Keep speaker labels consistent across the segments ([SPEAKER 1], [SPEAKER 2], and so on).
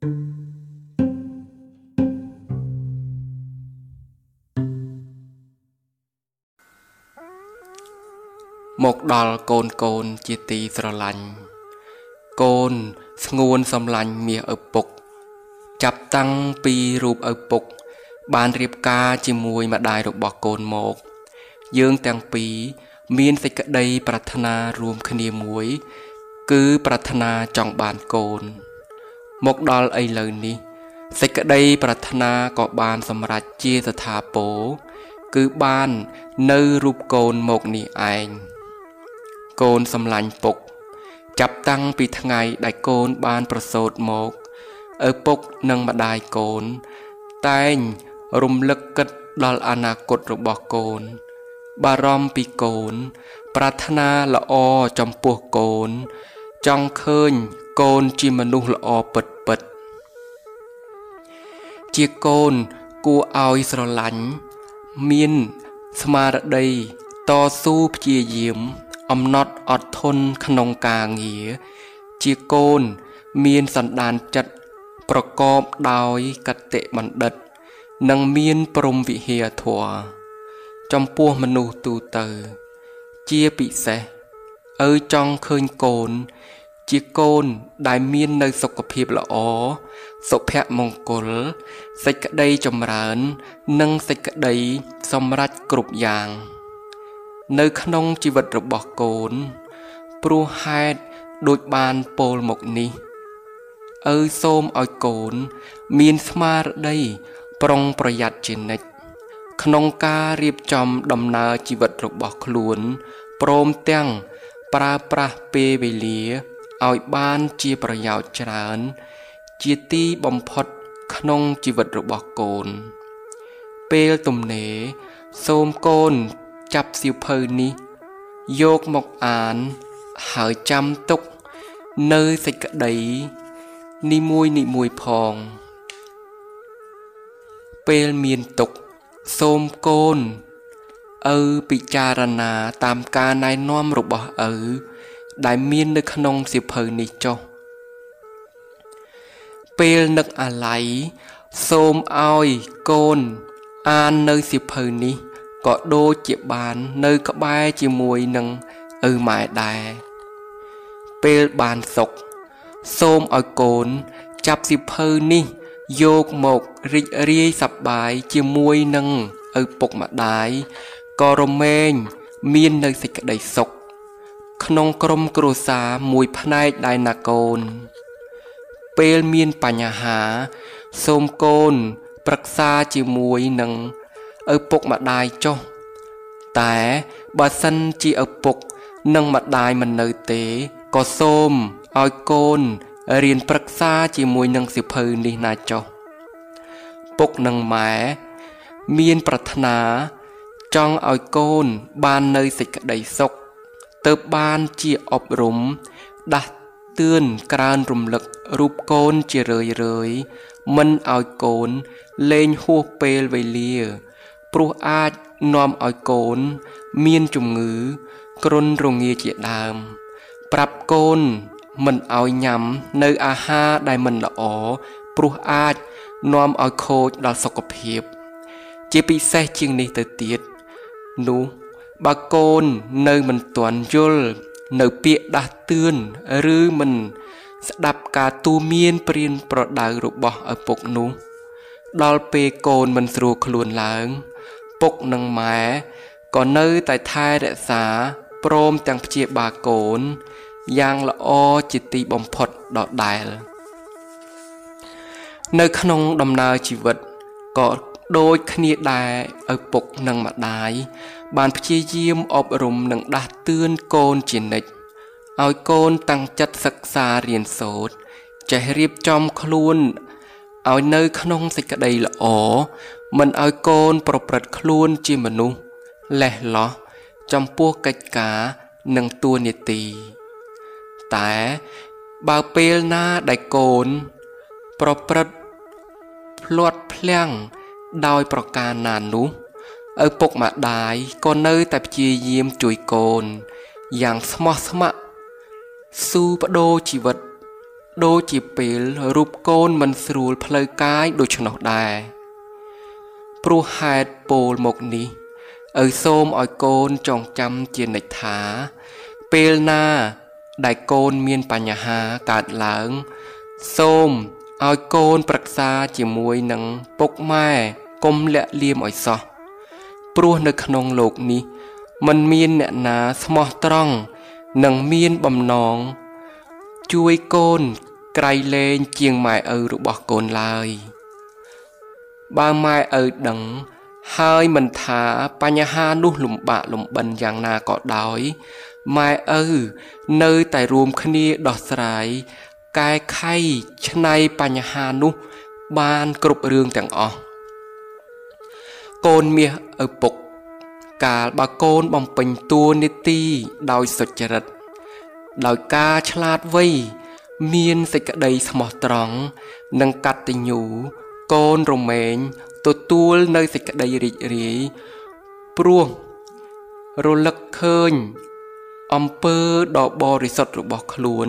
[SPEAKER 1] មកដល់កូនកូនជាទីស្រឡាញ់កូនស្ងួនសំឡាញ់មាសឪពុក ចាប់តាំងពីរូបឪពុក បានរៀបការជាមួយម្ដាយរបស់កូនមក យើងទាំងពីរមានសេចក្តីប្រាថ្នារួមគ្នាមួយ គឺប្រាថ្នាចង់បានកូន មកដល់ឥឡូវនេះសេចក្តីប្រាថ្នាក៏បានសម្រេចជាស្ថាពរគឺបាននៅរូបកូនមកនេះឯងកូនសំឡាញ់ពុក ចាប់តាំងពីថ្ងៃដែលកូនបានប្រសូតមកឪពុកនិងម្ដាយកូន តែងរំលឹកគិតដល់អនាគតរបស់កូន បារម្ភពីកូន ប្រាថ្នាល្អចំពោះកូន ចង់ឃើញ កូនជាមនុស្សល្អពិតពិតជាកូនគួរឲ្យស្រឡាញ់មានស្មារតីតស៊ូព្យាយាម អំណត់អត់ធន់ក្នុងការងារជាកូនមានសន្តានចិត្តប្រកបដោយកតេបណ្ឌិត និងមានព្រមវិហារធម៌ចំពោះមនុស្សទូទៅ ជាពិសេសឪចង់ឃើញកូន ជាកូនដែលមាននៅសុខភាពល្អសុភមង្គលសេចក្តីចម្រើន និងសេចក្តីសម្រេចគ្រប់យ៉ាង នៅក្នុងជីវិតរបស់កូន ព្រោះហេតុដូចបានពោលមកនេះឪសូមឲ្យកូន មានស្មារតីប្រុងប្រយ័ត្នជានិច្ចក្នុងការរៀបចំដំណើរជីវិតរបស់ខ្លួនព្រមទាំងប្រើប្រាស់ពេលវេលា ឲ្យបានជាប្រយោជន៍ច្រើន ជាទីបំផុតក្នុងជីវិតរបស់កូន ពេលទំនេរសូមកូនចាប់សៀវភៅនេះយកមកអានហើយចាំទុកនៅសេចក្តីនីមួយនីមួយផង ពេលមានទុកសូមកូនឪពិចារណាតាមការណែនាំរបស់ឪ ដែលមាននៅក្នុងសៀវភៅនេះចុះពេលនឹកអាល័យសូមឲ្យកូនអាននៅសៀវភៅនេះក៏ដូចជាបាននៅក្បែរជាមួយនឹងឪម៉ែដែរពេលបានសុខសូមឲ្យកូនចាប់សិភៅនេះយកមករីករាយសប្បាយជាមួយនឹងឪពុកម្ដាយក៏រមែងមាននៅសេចក្តីសុខ ក្នុងក្រុមគ្រួសារមួយផ្នែកដែរណាកូន ពេលមានបញ្ហា សូមកូនប្រឹក្សាជាមួយនឹងឪពុកម្ដាយចុះតែបើសិនជាឪពុកនិងម្ដាយមិននៅទេក៏សូមឲ្យកូនរៀនប្រឹក្សាជាមួយនឹងសិភៅនេះណាចុះពុកនិងម៉ែមានប្រាថ្នាចង់ឲ្យកូនបាននៅសេចក្តីសុខ ទៅបានជាអប់រំ ដាស់តឿនក្រើនរំលឹករូបកូនជារឿយរឿយមិនឲ្យកូនលេងហួសពេលវេលា ព្រោះអាចនាំឲ្យកូន មានជំងឺ គ្រុនរងាជាដើម ប្រាប់កូនមិនឲ្យញ៉ាំនៅអាហារដែលមិនល្អព្រោះអាចនាំឲ្យខូចដល់សុខភាព ជាពិសេសជាងនេះទៅទៀតនោះ បើកូននៅមិនទាន់យល់នៅពាក្យដាស់តឿនឬមិនស្ដាប់ការទូន្មានព្រៀនប្រដៅរបស់ឪពុកនោះ ដល់ពេលកូនមិនស្រួលខ្លួនឡើង ពុកនិងម៉ែក៏នៅតែថែរក្សាព្រមទាំងព្យាបាលកូន យ៉ាងល្អជាទីបំផុតដដែលនៅក្នុងដំណើរជីវិតក៏ ដូចគ្នាដែរឪពុកនិងម្ដាយបានព្យាយាមអប់រំនិងដាស់តឿនកូនជានិច្ចឲ្យកូនតាំងចិត្តសិក្សារៀនសូត្រចេះរៀបចំខ្លួនឲ្យនៅក្នុងសេចក្តីល្អមិនឲ្យកូនប្រព្រឹត្តខ្លួនជាមនុស្សលេះលោះចំពោះកិច្ចការនិងតួនាទី តែបើពេលណាដែលកូន ប្រព្រឹត្តភ្លាត់ភ្លាំង ដោយប្រការណានោះឪពុកម្ដាយក៏នៅតែព្យាយាមជួយកូន យ៉ាងស្មោះស្ម័គ្រស៊ូបដូរជីវិត ដូចជាពេលរូបកូនមិនស្រួលផ្លូវកាយដូច្នោះដែរព្រោះហេតុពោលមកនេះឪសូមឲ្យកូនចងចាំជានិច្ចថា ពេលណាដែលកូនមានបញ្ហាកើតឡើង សូមឲ្យកូនប្រឹក្សាជាមួយនឹងពុកម៉ែ កុំលាក់លៀមឲ្យសោះព្រោះនៅក្នុងលោកនេះมันមានអ្នកណាស្មោះត្រង់និងមានបំណង ជួយកូនក្រៃលែងជាងម៉ែឪរបស់កូនឡើយ បើម៉ែឪដឹងហើយមិនថាបញ្ហានោះលំបាកលំបិនយ៉ាងណាក៏ដោយម៉ែឪនៅតែរួមគ្នាដោះស្រាយកែខៃឆ្នៃបញ្ហានោះបានគ្រប់រឿងទាំងអស់ កូនមាសឪពុក កាលបើកូនបំពេញតួនាទីដោយសុចរិត ដោយការឆ្លាតវៃមានសេចក្តីស្មោះត្រង់និងកតញ្ញូកូនរមែងទទួលនៅសេចក្តីរីករាយព្រោះរលឹកឃើញអំពើដ៏បរិសុទ្ធរបស់ខ្លួន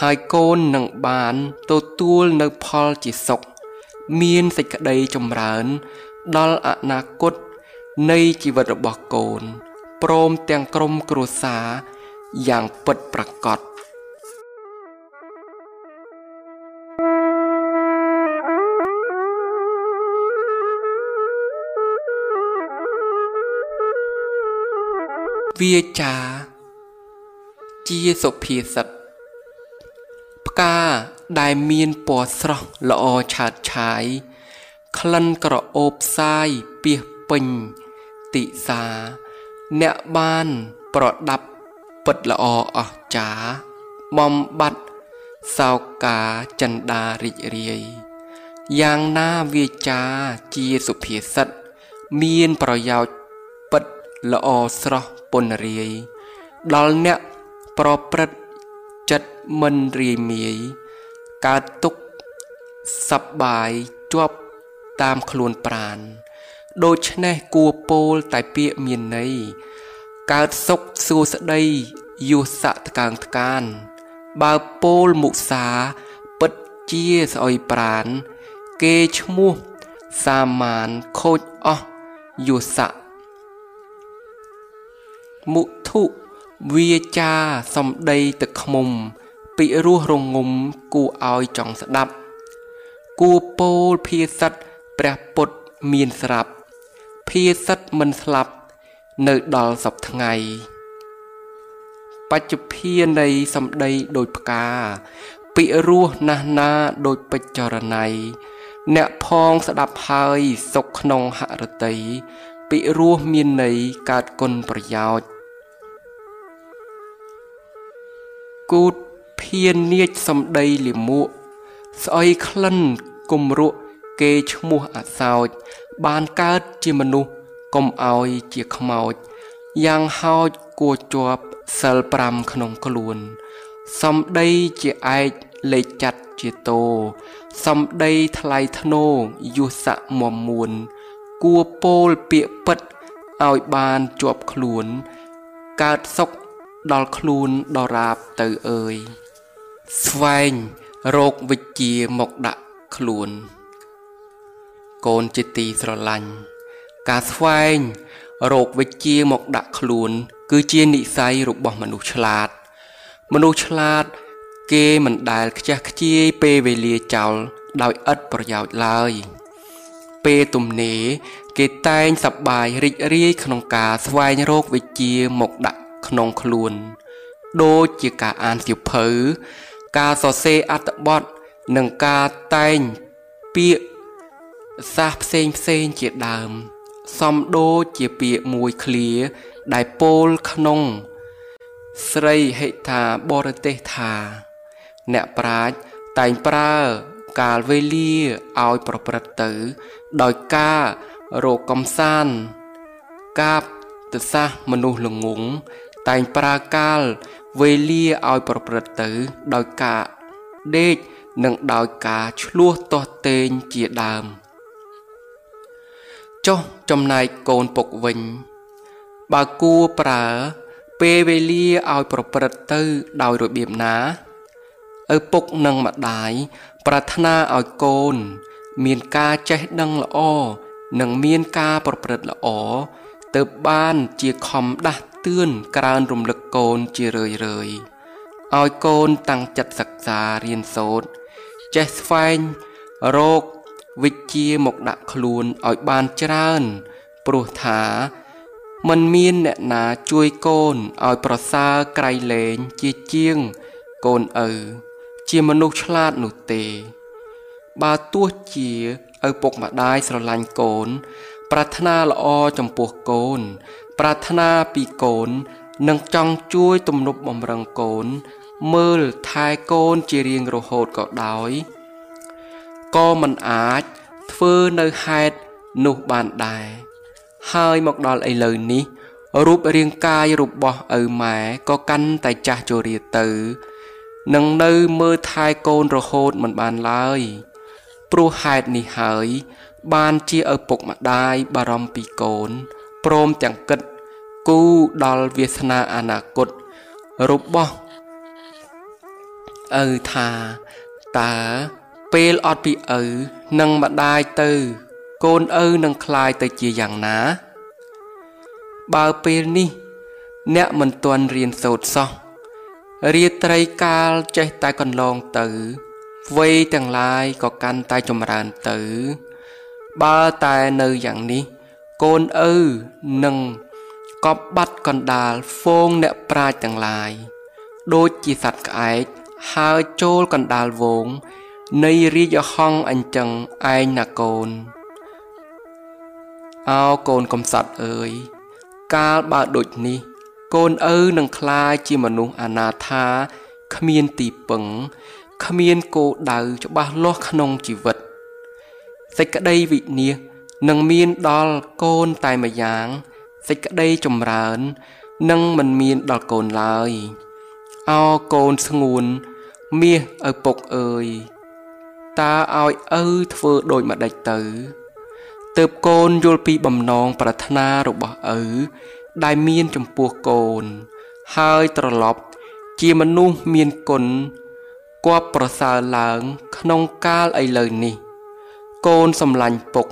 [SPEAKER 1] ហើយកូននឹងបានទទួលនៅផលជាសុខមានសេចក្តីចម្រើន ដល់អនាគតនៃជីវិតរបស់កូនព្រមទាំងក្រុមគ្រួសារយ៉ាងពិតប្រាកដវាចាជាសុភាសិតផ្កាដែលមានពណ៌ស្រស់ល្អឆើតឆាយ ក្លិនក្រអូបផ្សាយពីពេញតិសា អ្នកបានប្រដាប់ពិតល្អអស្ចារ្យបំបត្តិសោកាចិន្តារីករាយយ៉ាងណាវាចាជាសុភាសិត មានប្រយោជន៍ពិតល្អស្រស់ពនរាយ ដល់អ្នកប្រព្រឹត្តចិត្តមិនរាយមាយកើតទុកសប្បាយជាប់ តាមខ្លួនប្រានដូច្នេះគួពោលតែពាក្យមានន័យកើតសុខសួស្តីយុសៈតកាងតកាន បើពោលមុសាពិតជាស្អុយប្រាន គេឈ្មោះសាមានខូចអស់យុសៈមុធុវាចាសំដីទឹកខ្មុំ ពីរសរងំគួរឲ្យចង់ស្ដាប់ គួពោលភាសិត ព្រះពុទ្ធមានស្រាប់ភាសិតមិនស្លាប់នៅដល់សពថ្ងៃបច្ចុភានៃសម្ដីដូចផ្កាពិរោះណាស់ណាដូចពេជ្រចរណៃអ្នកផងស្ដាប់ហើយសុខក្នុងហរតីពិរោះមានន័យកើតគុណប្រយោជន៍គូតភៀននាចសំដីលិមួកស្អុយក្លិនគំរក់ គេឈ្មោះអសោច បានកើតជាមនុស្សកុំឲ្យជាខ្មោចយ៉ាងហោចគួរជាប់សិល5ក្នុងខ្លួន សំដីជាឯកលេខចាត់ជាតោសំដីថ្លៃធ្នូយុស័កមមួន គួពោលពាក្យពិតឲ្យបានជាប់ខ្លួន កើតសុខដល់ខ្លួនដរាបទៅអើយស្វែងរោគវិជ្ជាមកដាក់ខ្លួន កូនជាទីស្រឡាញ់ការស្វែងរោគវិជ្ជាមកដាក់ខ្លួន គឺជានិស័យរបស់មនុស្សឆ្លាត មនុស្សឆ្លាត គេមិនដែលខ្ជះខ្ជាយពេលវេលាចោលដោយឥតប្រយោជន៍ឡើយ ពេលទំនេរគេតែងសប្បាយរីករាយក្នុងការស្វែងរកវិជ្ជាមកដាក់ក្នុងខ្លួន ដូចជាការអានសៀវភៅ ការសរសេរអត្ថបទនិងការតែងពាក្យ សាសផ្សេងផ្សេងជាដើម សំដូចជាពាក្យមួយឃ្លា ដែលពោលក្នុង ស្រីហិថាបរទេសថា អ្នកប្រាជ្ញតែងប្រើកាលវេលាឲ្យប្រព្រឹត្តទៅ ដោយការរកកំសាន្តកាបទសាសមនុស្សល្ងងតែងប្រើកាលវេលាឲ្យប្រព្រឹត្តទៅដោយការដេកនិងដោយការឆ្លោះទាស់ទែងជាដើម។ ចុះចំណែកកូនពុកវិញ បើគួរប្រើ ពេលវេលាឲ្យប្រព្រឹត្តទៅដោយរបៀបណាឪពុកនិងម្ដាយប្រាថ្នាឲ្យកូន មានការចេះដឹងល្អនិងមានការប្រព្រឹត្តល្អទៅបានជាខំដាស់តឿនក្រើនរំលឹកកូនជារឿយរឿយឲ្យកូនតាំងចិត្តសិក្សារៀនសូត្រចេះស្វែងរក វិជ្ជាមកដាក់ខ្លួនឲ្យបានច្រើនព្រោះថាมันមានអ្នកណាជួយកូនឲ្យប្រសើរក្រៃលែងជាជាងកូនឪជាមនុស្សឆ្លាតនោះទេ បើទោះជាឪពុកម្ដាយស្រឡាញ់កូន ប្រាថ្នាល្អចំពោះកូន ប្រាថ្នាពីកូននឹងចង់ជួយទំនប់បំរុងកូន មើលថែកូនជារៀងរហូតក៏ដោយ ក៏មិនអាចធ្វើនៅហេតុនោះបានដែរហើយមកដល់ឥឡូវនេះរូបរាងកាយរបស់ឪម៉ែក៏កាន់តែចាស់ជរាទៅនឹងនៅមើលថែកូនរហូតមិនបានឡើយ ព្រោះហេតុនេះហើយ បានជាឪពុកម្ដាយបារម្ភពីកូនព្រមទាំងគិតគូដល់វាសនាអនាគតរបស់ឪថាតើ ពេលអត់ពីឪនិងម្ដាយទៅ កូនឪនឹងคลายទៅជាយ៉ាងណា បើពេលនេះ អ្នកមិនទាន់រៀនសូត្រសោះរាត្រីកាលចេះតែកន្លងទៅវ័យទាំងឡាយក៏កាន់តែចម្រើនទៅ បើតែនៅយ៉ាងនេះ កូនឪនឹងកប់បាត់កណ្ដាលហ្វូងអ្នកប្រាជ្ញទាំងឡាយដូចជាសត្វក្អែកហើរចូលកណ្ដាលវង នៃរាជហង្សអញ្ចឹងឯងណាកូនអោកូនកំសត់អើយកាលបើដូចនេះ កូនឪនឹងក្លាយជាមនុស្សអនាថាគ្មានទីពឹងគ្មានគោលដៅច្បាស់លាស់ក្នុងជីវិតសេចក្តីវិនិច្ឆ័យនឹងមានដល់កូនតែម្យ៉ាងសេចក្តីចម្រើននឹងមិនមានដល់កូនឡើយអោកូនស្ងួនមាសឪពុកអើយ តើឲ្យឪធ្វើដូចម្ដេចទៅទើបកូនយល់ពីបំណងប្រាថ្នារបស់ឪដែលមានចំពោះកូន ហើយត្រឡប់ជាមនុស្សមានគុណគប់ប្រសើរឡើង ក្នុងកាលឥឡូវនេះ កូនសំឡាញ់ពុក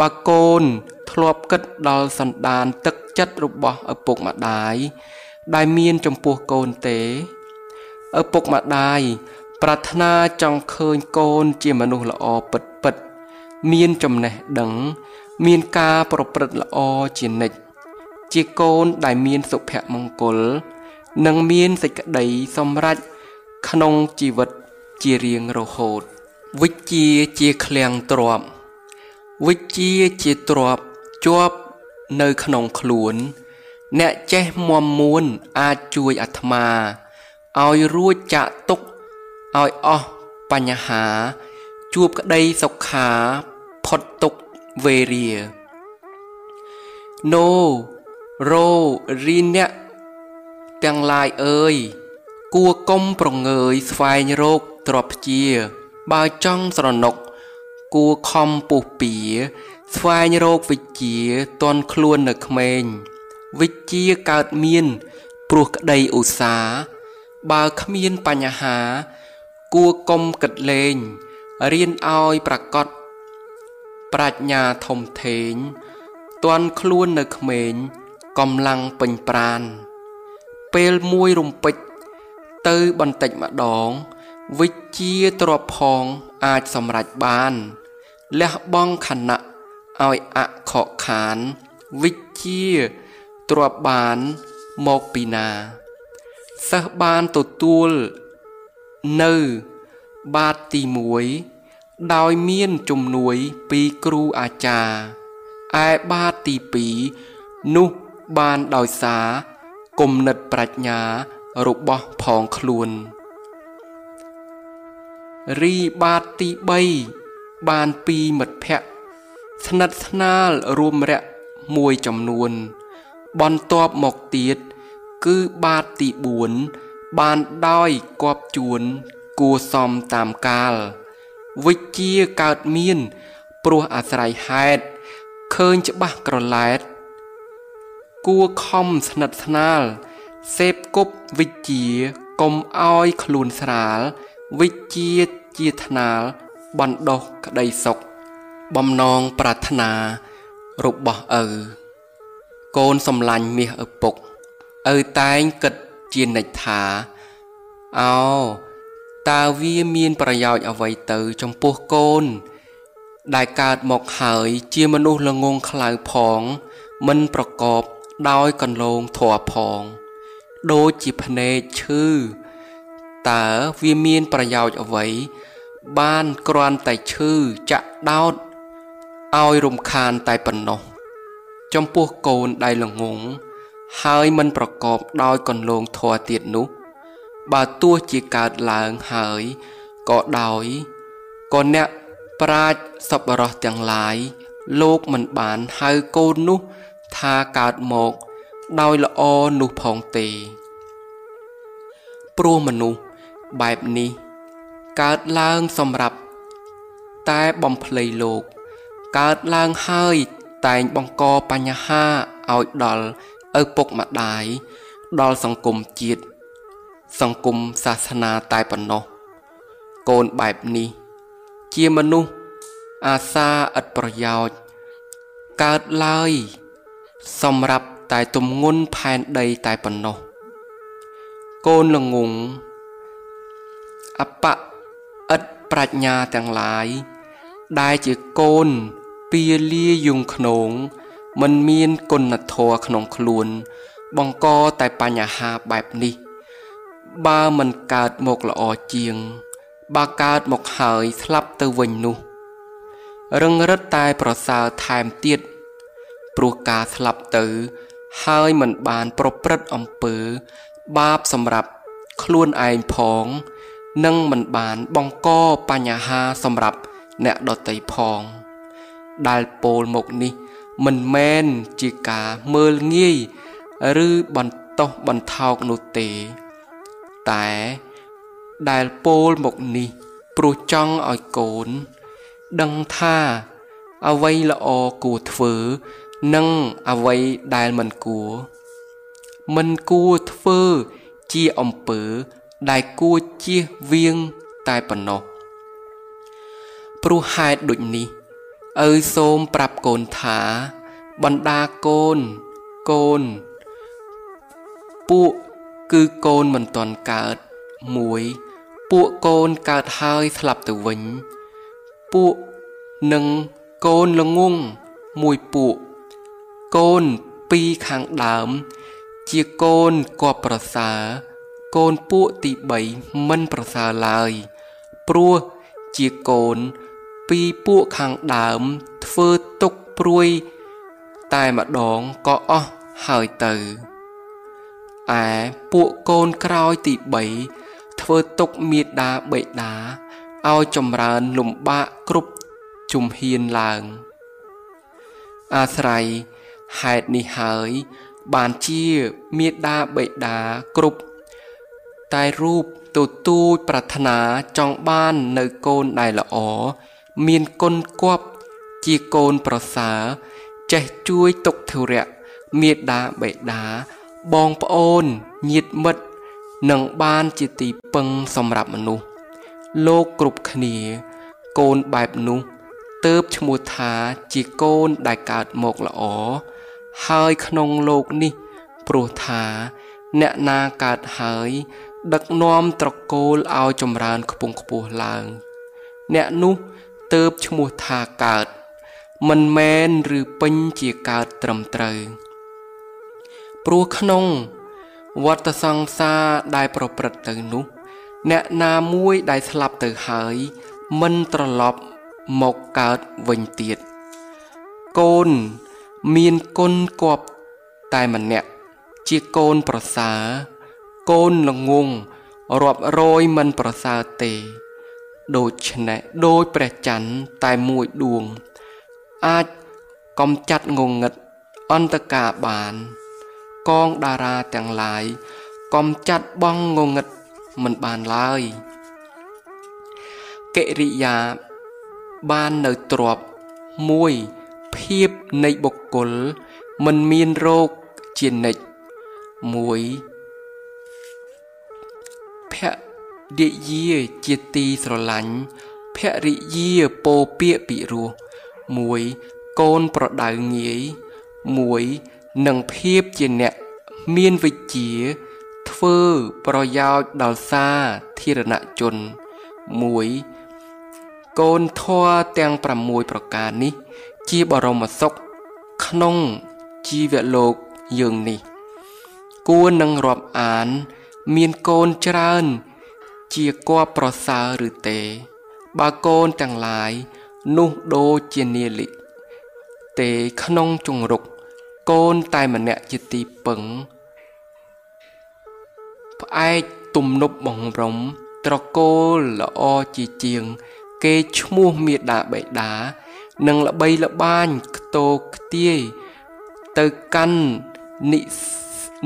[SPEAKER 1] បើកូនធ្លាប់គិតដល់សន្តានទឹកចិត្តរបស់ឪពុកម្ដាយដែលមានចំពោះកូនទេឪពុកម្ដាយ ប្រាថ្នាចង់ឃើញកូនជាមនុស្សល្អពិតពិត មានចំណេះដឹង មានការប្រព្រឹត្តល្អជានិច្ចជាកូនដែលមានសុភមង្គល និងមានសេចក្តីសម្រេចក្នុងជីវិតជារៀងរហូត វិជ្ជាជាឃ្លាំងទ្របវិជ្ជាជាទ្របជាប់នៅក្នុងខ្លួន អ្នកចេះមមមួនអាចជួយអាត្មាឲ្យរួចចាក់ទុក ឲ្យអស់បញ្ហា ជួបក្តីសុខាផុតទុកវេរា No រោរីអ្នកទាំងឡាយអើយ គួកុំប្រងើយស្វែងរកទ្រព្យជា បើចង់ស្រណុក គួខំពុះពៀស្វែងរកវិជ្ជាតន់ខ្លួននៅក្មេងវិជ្ជាកើតមាន ព្រោះក្តីឧស្សាហ៍បើគ្មានបញ្ហា គួកុំគិតលេងរៀនឲ្យប្រកបប្រាជ្ញាធំធេងតន់ខ្លួននៅក្មេងកម្លាំងពេញប្រាន ពេលមួយរំពេចទៅបន្តិចម្ដង វិជ្ជាទ្របផងអាចសម្រេចបានលះបង់ខណៈឲ្យអខកខាន វិជ្ជាទ្របបានមកពីណាសិស្សបានទទួល នៅបាតទី1ដោយមានជំនួយពីគ្រូអាចារ្យឯបាតទី2នោះបានដោយសារគំនិតប្រាជ្ញារបស់ផងខ្លួនរីបាតទី3បានពីមិត្តភ័ក្តិស្និទ្ធស្នាលរួមរយៈមួយចំនួន បន្ទាប់មកទៀតគឺបាតទី4 បានដោយគប់ជួនគួសមតាមកាល វិជ្ជាកើតមាន ព្រោះអាស្រ័យហេតុឃើញច្បាស់ក្រឡែត គួខំស្និទ្ធស្នាលសេពគប់វិជ្ជាកុំឲ្យខ្លួនស្រាល វិជាជាថ្នាលបណ្ដោះក្តីសុខបំណងប្រាថ្នារបស់ឪកូនសំឡាញ់មាសឪពុកឪតែងគិត ជានិច្ចថាអោតើវាមានប្រយោជន៍អ្វីទៅចំពោះកូន ដែលកើតមកហើយជាមនុស្សល្ងងខ្លៅផង មិនប្រកបដោយកន្លងធัวផង ដូចជាភ្នែកឈឺតើវាមានប្រយោជន៍អ្វី បានគ្រាន់តែឈឺចាក់ដោតឲ្យរំខានតែប៉ុណ្ណោះ ចំពោះកូនដែលល្ងង ហើយមិនប្រកបដោយកន្លងធัวទៀតនោះ បើទោះជាកើតឡើងហើយក៏ដោយក៏អ្នកប្រាជ្ញសប្បុរសទាំងឡាយលោកមិនបានហៅកូននោះថាកើតមកដោយល្អនោះផងទេព្រោះមនុស្សបែបនេះ កើតឡើងសម្រាប់ តែបំភ្លៃលោក កើតឡើងហើយតែងបង្កបញ្ហាឲ្យដល់ ឪពុកម្ដាយដល់សង្គមជាតិសង្គមសាសនាតែប៉ុណ្ណោះកូនបែបនេះ ជាមនុស្សអាសាឥតប្រយោជន៍កើតឡើយ សម្រាប់តែទំងន់ផែនដីតែប៉ុណ្ណោះកូនល្ងងអបៈឥតប្រាជ្ញាទាំងឡាយដែលជាកូនពាលាយងខ្នង មិនមានគុណធម៌ក្នុងខ្លួន បង្កតែបញ្ហាបែបនេះ បើមិនកើតមកល្អជាង បើកើតមកហើយស្លាប់ទៅវិញនោះ រឹងរិតតែប្រសើរថែមទៀតព្រោះការស្លាប់ទៅ ហើយមិនបានប្រព្រឹត្តអំពើ បាបសម្រាប់ខ្លួនឯងផងនិងមិនបានបង្កបញ្ហាសម្រាប់អ្នកដតីផង ដែលពោលមកនេះ មិនមែនជាការមើលងាយឬបន្តោសបន្ថោកនោះទេ តែដែលពោលមកនេះព្រោះចង់ឲ្យកូន ដឹងថាអ្វីល្អគួរធ្វើ និងអ្វីដែលមិនគួរមិនគួរធ្វើជាអំពើដែលគួរជៀសវាងតែប៉ុណ្ណោះព្រោះហេតុដូចនេះឪសូមប្រាប់កូនថា បណ្ដាកូនកូន ពួកគឺកូនមិនទាន់កើតមួយពួកកូនកើតហើយស្លាប់ទៅវិញ ពួកនឹងកូនល្ងងមួយពួក កូនពីរខាងដើម ជាកូនគបប្រសើរកូនពួកទី3មិនប្រសើរឡើយ ព្រោះជាកូនពីពួកខាងដើមធ្វើទុកព្រួយ តែម្ដងក៏អស់ហើយទៅឯពួកកូនក្រោយទី3ធ្វើទុកមេដាបេដាឲ្យចម្រើនលំបាកគ្រប់ជំហានឡើង អាស្រ័យហេតុនេះហើយ បានជាមេដាបេដាគ្រប់តែរូបទូទូចប្រាថ្នាចង់បាននៅកូនដែលល្អមានគុណគប់ជាកូនប្រសើរ ចេះជួយទុកធុរៈមេដាបេដា បងប្អូនញាតិមិត្តនឹងបានជាទីពឹងសម្រាប់មនុស្សលោកគ្រប់គ្នា កូនបែបនោះទៅបឈ្មោះថាជាកូនដែលកើតមកល្អហើយក្នុងលោកនេះ ព្រោះថា អ្នកណាកើតហើយ ដឹកនាំត្រកូលឲ្យចម្រើនខ្ពង់ខ្ពស់ឡើង អ្នកនោះទៅបឈ្មោះថាកើត មិនមែនឬពេញជាកើតត្រឹមត្រូវព្រោះក្នុងវត្តសង្សារដែលប្រព្រឹត្តទៅនោះ អ្នកណាមួយដែលស្លាប់ទៅហើយមិនត្រឡប់មកកើតវិញទៀតកូនមានគុណគប់តែម្នាក់ជាកូនប្រសើរកូនល្ងងរាប់រយមិនប្រសើរទេដូច្នេះដោយព្រះច័ន្ទតែមួយដួង អាចកំចាត់ងងឹតអន្តការបាន កងតារាទាំងឡាយកំចាត់បងងងឹតមិនបានឡើយកិរិយាបាននៅទ្របមួយភាពនៃបុគ្គលមិនមានរោគជានិច្ចមួយរិយាជាទីស្រឡាញ់ភរិយាពោពាកពិរោះ 1កូនប្រដៅងាយ1នឹងភាពជាអ្នកមានវិជ្ជាធ្វើប្រយោជន៍ដល់សាធារណជន1កូនធัวទាំង6ប្រការនេះ ជាបរមសុខក្នុងជីវលោកយើងនេះ គួរនឹងរាប់អាន មានកូនច្រើន ជាគបប្រសើរឬទេ បើកូនទាំងឡាយ នោះដូចជានាលិទេក្នុងជង្រុកកូនតែម្នាក់ជាទីពឹងផ្អែកទំនប់បងរំត្រកូលល្អជាជាង គេឈ្មោះមេដាបេដានិងល្បីល្បាញខ្ទោខ្ទាយទៅកាន់និ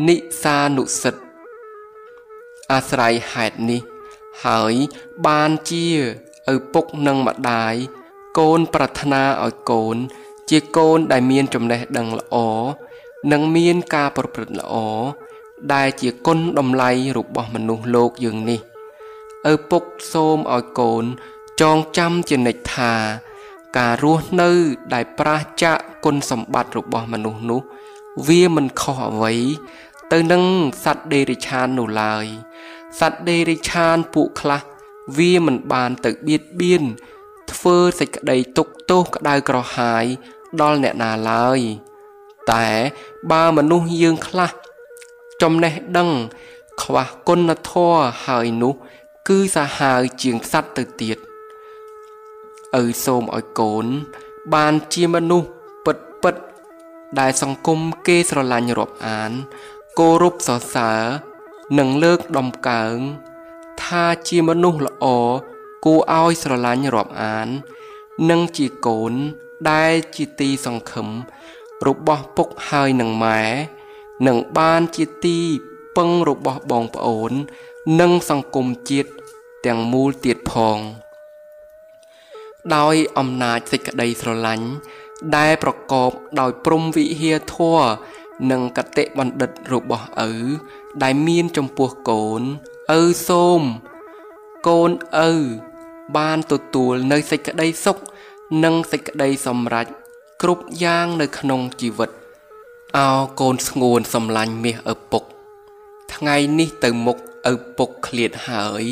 [SPEAKER 1] និសានុសិទ្ធអាស្រ័យហេតុនេះ ហើយបានជាឪពុកនិងម្ដាយ កូនប្រាថ្នាឲ្យកូន ជាកូនដែលមានចំណេះដឹងល្អនិងមានការប្រព្រឹត្តល្អដែលជាគុណតម្លៃរបស់មនុស្សលោកយើងនេះឪពុកសូមឲ្យកូនចងចាំជានិច្ចថា ការរស់នៅដែលប្រាសចាកគុណសម្បត្តិរបស់មនុស្សនោះ វាមិនខុសអ្វីទៅនឹងសត្វដេរិឆាននោះឡើយសត្វដេរិឆានពួកខ្លះវាមិនបានទៅបៀតបៀន ធ្វើសេចក្តីទុកទោសក្តៅក្រហាយដល់អ្នកណាឡើយ តែបើមនុស្សយើងខ្លះចំណេះដឹង ខ្វះគុណធម៌ហើយនោះ គឺសាហាវជាងសត្វទៅទៀតឪសូមឲ្យកូន បានជាមនុស្សពិតពិត ដែលសង្គមគេស្រឡាញ់រាប់អានគោរពសរសើរនិងលើកដំកើងថាជាមនុស្សល្អ គួរឲ្យស្រឡាញ់រាប់អាន និងជាកូនដែលជាទីសង្ឃឹមរបស់ពុកហើយនឹងម៉ែនឹងបានជាទីពឹងរបស់បងប្អូន និងសង្គមជាតិទាំងមូលទៀតផង ដោយអំណាចសេចក្តីស្រឡាញ់ដែលប្រកបដោយព្រំវិហារធម៌និងកតិបណ្ឌិតរបស់ឪដែលមានចំពោះកូនឪសូមកូនឪ បានទទួលនៅសេចក្តីសុខនិងសេចក្តីសម្រេចគ្រប់យ៉ាងនៅក្នុងជីវិតអោកូនស្ងួនសំឡាញ់មាសឪពុក ថ្ងៃនេះទៅមុខឪពុកឃ្លាតហើយ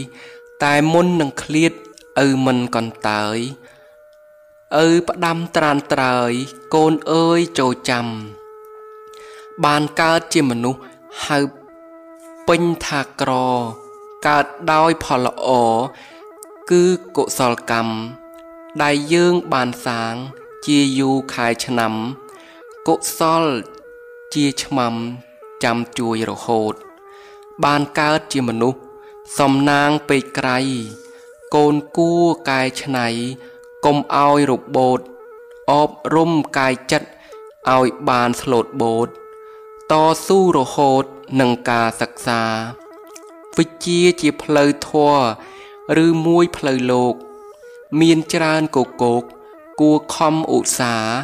[SPEAKER 1] តែមុននឹងឃ្លាតឪមិនកន្តើយឪផ្ដាំត្រានត្រើយកូនអើយចូលចាំ បានកើតជាមនុស្សហៅពេញថាក្រ កើតដោយផលល្អ គឺកុសលកម្មដែលយើងបានសាងជាយូរខែឆ្នាំកុសលជាឆ្មាំចាំជួយរហូត បានកើតជាមនុស្សសំណាងពេកក្រៃកូនគួកែឆ្នៃកុំឲ្យរបូតអប់រំកាយចិត្តឲ្យបានស្លូតបូតតស៊ូរហូតនឹងការសិក្សាវិជ្ជាជាផ្លូវធម៌ ឬមួយផ្លូវលោក មានច្រើនកកោកគួខំឧស្សាហ៍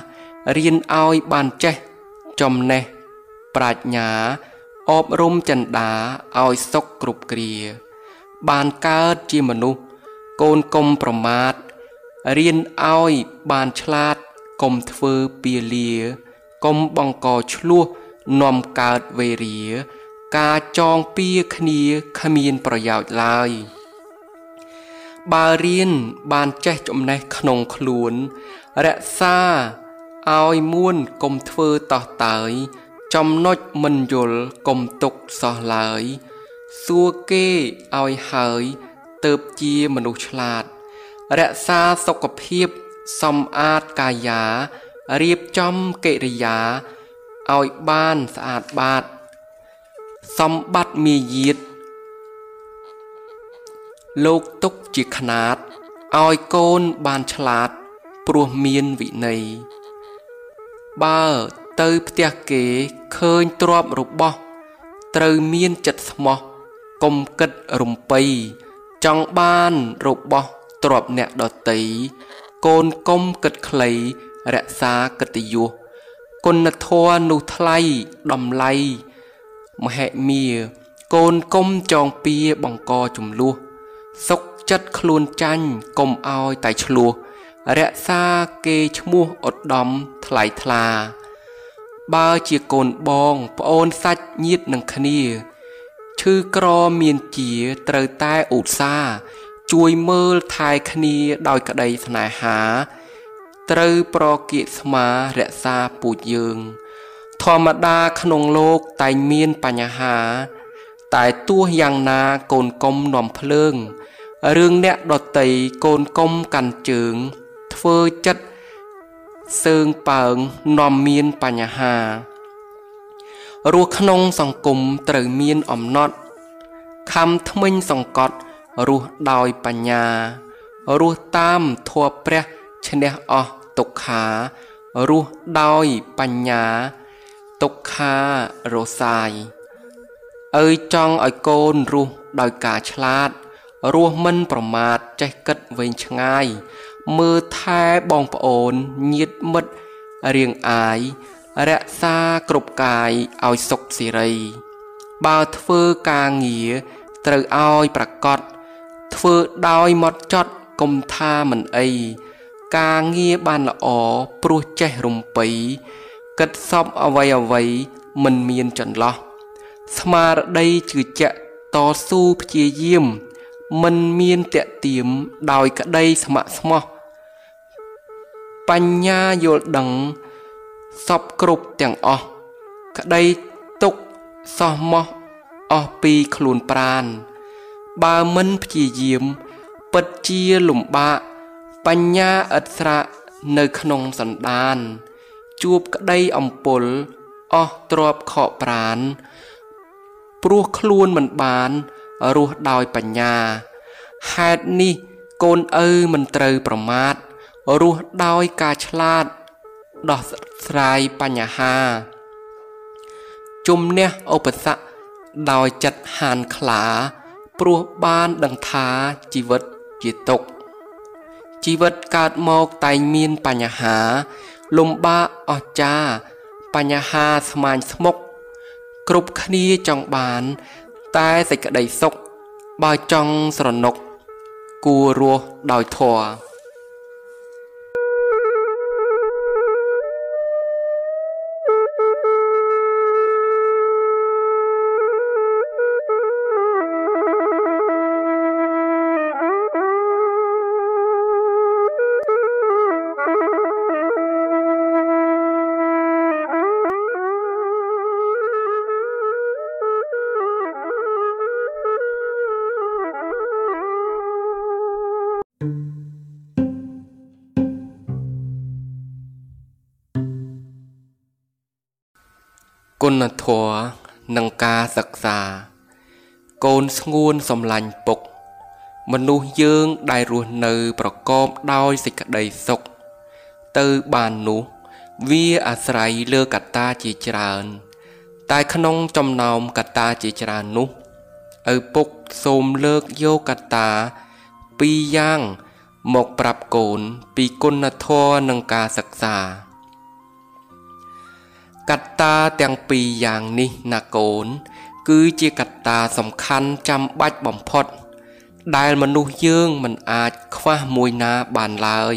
[SPEAKER 1] រៀនឲ្យបានចេះចំណេះប្រាជ្ញាអប់រំចិន្តាឲ្យសុខគ្រប់គ្រា បានកើតជាមនុស្សកូនកុំប្រមាទរៀនឲ្យបានឆ្លាតកុំធ្វើពាលាកុំបង្កឆ្លោះនាំកើតវេរា ការចងពៀគ្នាគ្មានប្រយោជន៍ឡើយ បើរៀនបានចេះចំណេះក្នុងខ្លួន រក្សាឲ្យមួនកុំធ្វើតោះតើយចំណុចមិនយល់កុំទុកសោះឡើយ សួរគេឲ្យហើយទៅជាមនុស្សឆ្លាត រក្សាសុខភាពសម្អាតកាយារៀបចំកិរិយាឲ្យបានស្អាតបាត សម្បត្តិមាយាទ លោកទុកជាຂណាតឲ្យកូនបានឆ្លាត ព្រោះមានវិន័យបើទៅផ្ទះគេឃើញទ្រពរបស់ត្រូវមានចិត្តស្មោះកុំគិតរំពៃចង់បានរបស់ទ្រពអ្នកដតីកូនកុំគិតខ្លីរក្សាកិត្តិយសគុណធម៌នោះថ្លៃតម្លៃមហិមា កូនកុំចងពៀបង្កចំនួន សុកចិត្តខ្លួនចាញ់កុំឲ្យតែឆ្លោះរក្សាគេឈ្មោះឧត្តមថ្លៃថ្លា បើជាកូនបងប្អូនសាច់ញាតិនឹងគ្នាឈឺក្រមានជាត្រូវតែឧស្សាហ៍ជួយមើលថែគ្នាដោយក្តីស្នេហា ត្រូវប្រគិស្មារក្សាពូជយើង ធម្មតាក្នុងលោកតែងមានបញ្ហា តែទោះយ៉ាងណាកូនកុំនាំភ្លើង រឿងអ្នកដតីកូនកុំកាន់ជើង ធ្វើចិត្តសើងប៉ើងនាំមានបញ្ហារស់ក្នុងសង្គមត្រូវមានអំណត់ខំថ្មិញសង្កត់រស់ដោយបញ្ញារស់តាមធម៌ព្រះឈ្នះអស់ទុក្ខារស់ដោយបញ្ញា ទុក្ខារសាយអើយចង់ឲ្យកូនរស់ដោយការឆ្លាត រស់មិនប្រមាទចេះគិតវែងឆ្ងាយ មើលថែបងប្អូនញាតមិត្តរៀងអាយរក្សាគ្រប់កាយឲ្យសុខសេរី បើធ្វើការងារត្រូវឲ្យប្រកបធ្វើដោយមកចត់កុំថាមិនអីការងារបានល្អព្រោះចេះរំពៃគិតសពអ្វីអ្វីមិនមានចន្លោះស្មារតីជឿជាក់តស៊ូព្យាយាម មិនមានតេទៀមដោយក្តីស្ម័គ្រស្មោះបញ្ញាយល់ដឹងសពគ្រប់ទាំងអស់ក្តីទុកសោះមោះអស់ពីខ្លួនប្រាន បើមិនព្យាយាម ពិតជាលំបាកបញ្ញាឥតស្រាកនៅក្នុងសន្តាន ជួបក្តីអំពុលអស់ទ្របខកប្រាន ព្រោះខ្លួនមិនបាន រស់ដោយបញ្ញាហេតុនេះកូនឪមិនត្រូវប្រមាថរស់ដោយការឆ្លាត ដោះស្រាយបញ្ហាជំនះឧបសគ្គដោយចិត្តហានខ្លា ព្រោះបានដឹងថាជីវិតជាទុក្ខជីវិតកើតមកតែងមានបញ្ហា លំបាកអស្ចារ្យបញ្ហាស្មាញស្មុក គ្រប់គ្នាចង់បាន តែសេចក្តីសុខបើចង់ស្រណុកគួររស់ដោយធម៌ គុណធម៌និងការសិក្សា កូនស្ងួនសំឡាញ់ពុក មនុស្សយើងដែលរស់នៅប្រកបដោយសេចក្តីសុខទៅបាននោះ វាអាស្រ័យលើកត្តាជាច្រើន តែក្នុងចំណោមកត្តាជាច្រើននោះឪពុកសូមលើកយកកត្តាពីរយ៉ាងមកប្រាប់កូនពីគុណធម៌និងការសិក្សា កត្តាទាំងពីរយ៉ាងនេះណាកូន គឺជាកត្តាសំខាន់ចាំបាច់បំផុត ដែលមនុស្សយើងមិនអាចខ្វះមួយណាបានឡើយ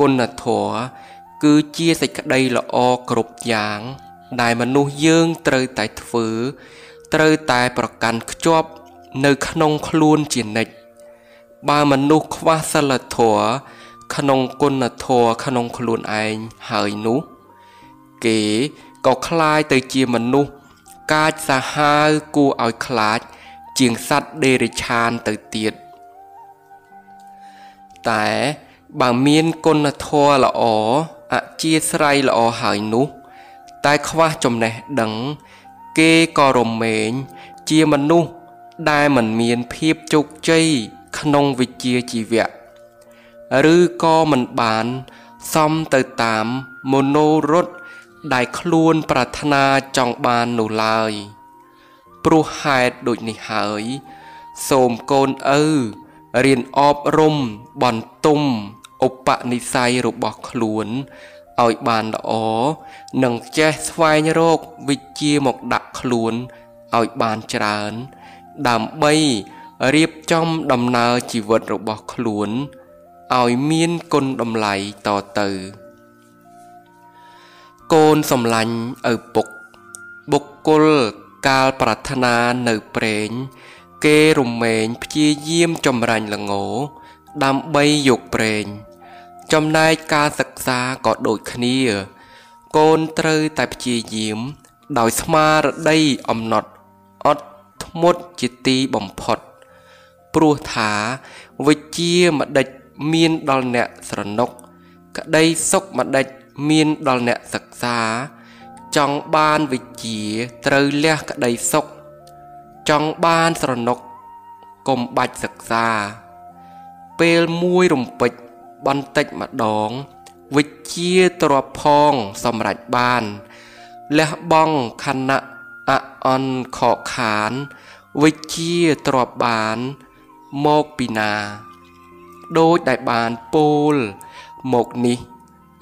[SPEAKER 1] គុណធម៌គឺជាសេចក្តីល្អគ្រប់យ៉ាង ដែលមនុស្សយើងត្រូវតែធ្វើ ត្រូវតែប្រកាន់ខ្ជាប់នៅក្នុងខ្លួនជានិច្ចបើមនុស្សខ្វះសិលធម៌ក្នុងគុណធម៌ក្នុងខ្លួនឯងហើយនោះ គេក៏คล้ายទៅជាមនុស្សកាចសាហាវគួរឲ្យខ្លាចជាងសត្វដេរិឆានទៅទៀតតែបើមានគុណធម៌ល្អអជាស្រ័យល្អហើយនោះ តែខ្វះចំណេះដឹង គេក៏រមែងជាមនុស្សដែលមិនមានភាពជោគជ័យក្នុងវិជ្ជាជីវៈឬក៏មិនបានសមទៅតាមមโนរត់ ដែលខ្លួនប្រាថ្នាចង់បាននោះឡើយ ព្រោះហេតុដូចនេះហើយ សូមកូនឪរៀនអប់រំបន្ទុំឧបនិស្ស័យរបស់ខ្លួនឲ្យបានល្អនិងចេះស្វែងរកវិជ្ជាមកដាក់ខ្លួនឲ្យបានច្រើន ដើម្បីរៀបចំដំណើរជីវិតរបស់ខ្លួនឲ្យមានគុណតម្លៃតទៅ កូនសំឡាញ់ឪពុក បុគ្គលកាលប្រាថ្នានៅព្រេងគេរមែងព្យាយាមចម្រាញ់ល្ងដើម្បីយកព្រេងចំណែកការសិក្សាក៏ដូចគ្នា កូនត្រូវតែព្យាយាម ដោយស្មារតីអំណត់អត់ធ្មត់ជាទីបំផុត ព្រោះថាវិជ្ជាម្ដេចមានដល់អ្នកស្រណុក ក្តីសុខម្ដេច មានដល់អ្នកសិក្សា ចង់បានវិជ្ជាត្រូវលះក្តីសុខចង់បានស្រណុកកុំបាច់សិក្សា ពេលមួយរំពេចបន្តិចម្ដង វិជ្ជាទ្របផងសម្រេចបានលះបង់ខណៈអអន់ខកខាន វិជ្ជាទ្របបានមកពីណា ដូចដែលបានពោលមកនេះ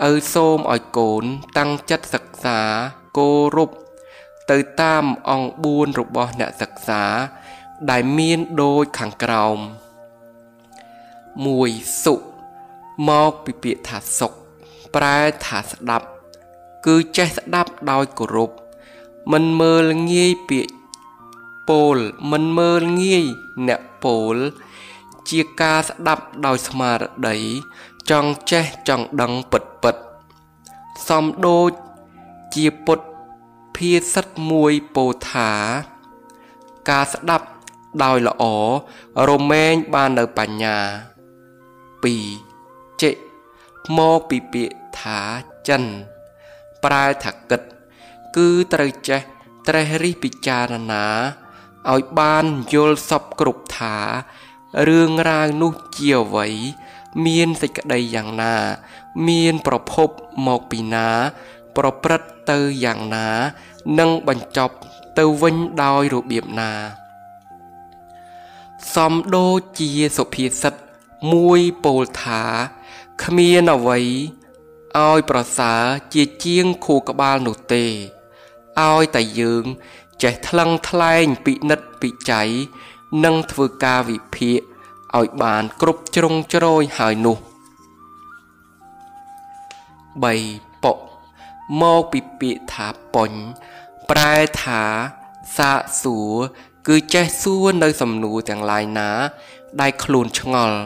[SPEAKER 1] ឪសូមឲ្យកូនតាំងចិត្តសិក្សាគោរពទៅតាមអង្គ4របស់អ្នកសិក្សាដែលមានដូចខាងក្រោម1សុមកពីពាក្យថាសុខប្រែថាស្ដាប់ គឺចេះស្ដាប់ដោយគោរពមិនមើលងាយពាក្យពោលមិនមើលងាយអ្នកពោលជាការស្ដាប់ដោយស្មារតី ចង់ចេះចង់ដឹងពិតពិតសំដូចជាពុទ្ធភាសិតមួយពោថា ការស្ដាប់ដោយល្អរមែងបាននៅបញ្ញា2ចេមកពីពាក្យថាចិន ប្រែថាគិត គឺត្រូវចេះត្រេះរិះពិចារណាឲ្យបានយល់សពគ្រប់ថារឿងរ៉ាវនោះជាអ្វី មានសេចក្តីយ៉ាងណា មានប្រភពមកពីណា ប្រព្រឹត្តទៅយ៉ាងណា និងបញ្ចប់ទៅវិញដោយរបៀបណា សំដូចជាសុភាសិតមួយពោលថាគ្មានអ្វីឲ្យប្រសើរជាជាងខួរក្បាលនោះទេឲ្យតែយើងចេះថ្លឹងថ្លែងពិនិត្យពិច័យនិងធ្វើការវិភាគ ឲ្យបានគ្រប់ជ្រុងជ្រោយហើយនោះ3ប៉ុមកពីពាក្យថាប៉ុញប្រែថាសាកសួរគឺចេះសួរនៅសំណួរទាំងឡាយណា ដែលខ្លួនឆ្ងល់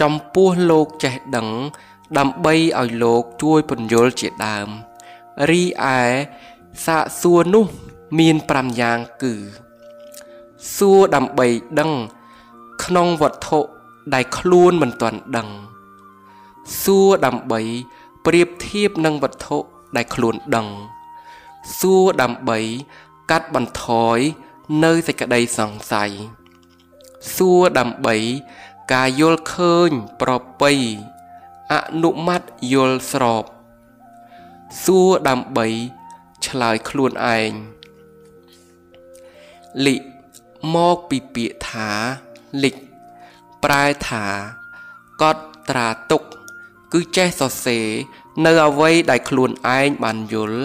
[SPEAKER 1] ចំពោះលោកចេះដឹង ដើម្បីឲ្យលោកជួយពន្យល់ជាដើមរីឯសាកសួរនោះមាន5យ៉ាងគឺ សួរដើម្បីដឹង ក្នុងវត្ថុដែលខ្លួនមិនទាន់ដឹង សួរដើម្បីប្រៀបធៀបនឹងវត្ថុដែលខ្លួនដឹង សួរដើម្បីកាត់បន្ថយនៅសេចក្តីសង្ស័យសួរដើម្បីការយល់ឃើញប្របីអនុម័តយល់ស្របសួរដើម្បីឆ្លើយខ្លួនឯងលិមកពីពាក្យថា លិចប្រែថាកត់ត្រាទុក គឺចេះសរសេរនៅអ្វីដែលខ្លួនឯងបានយល់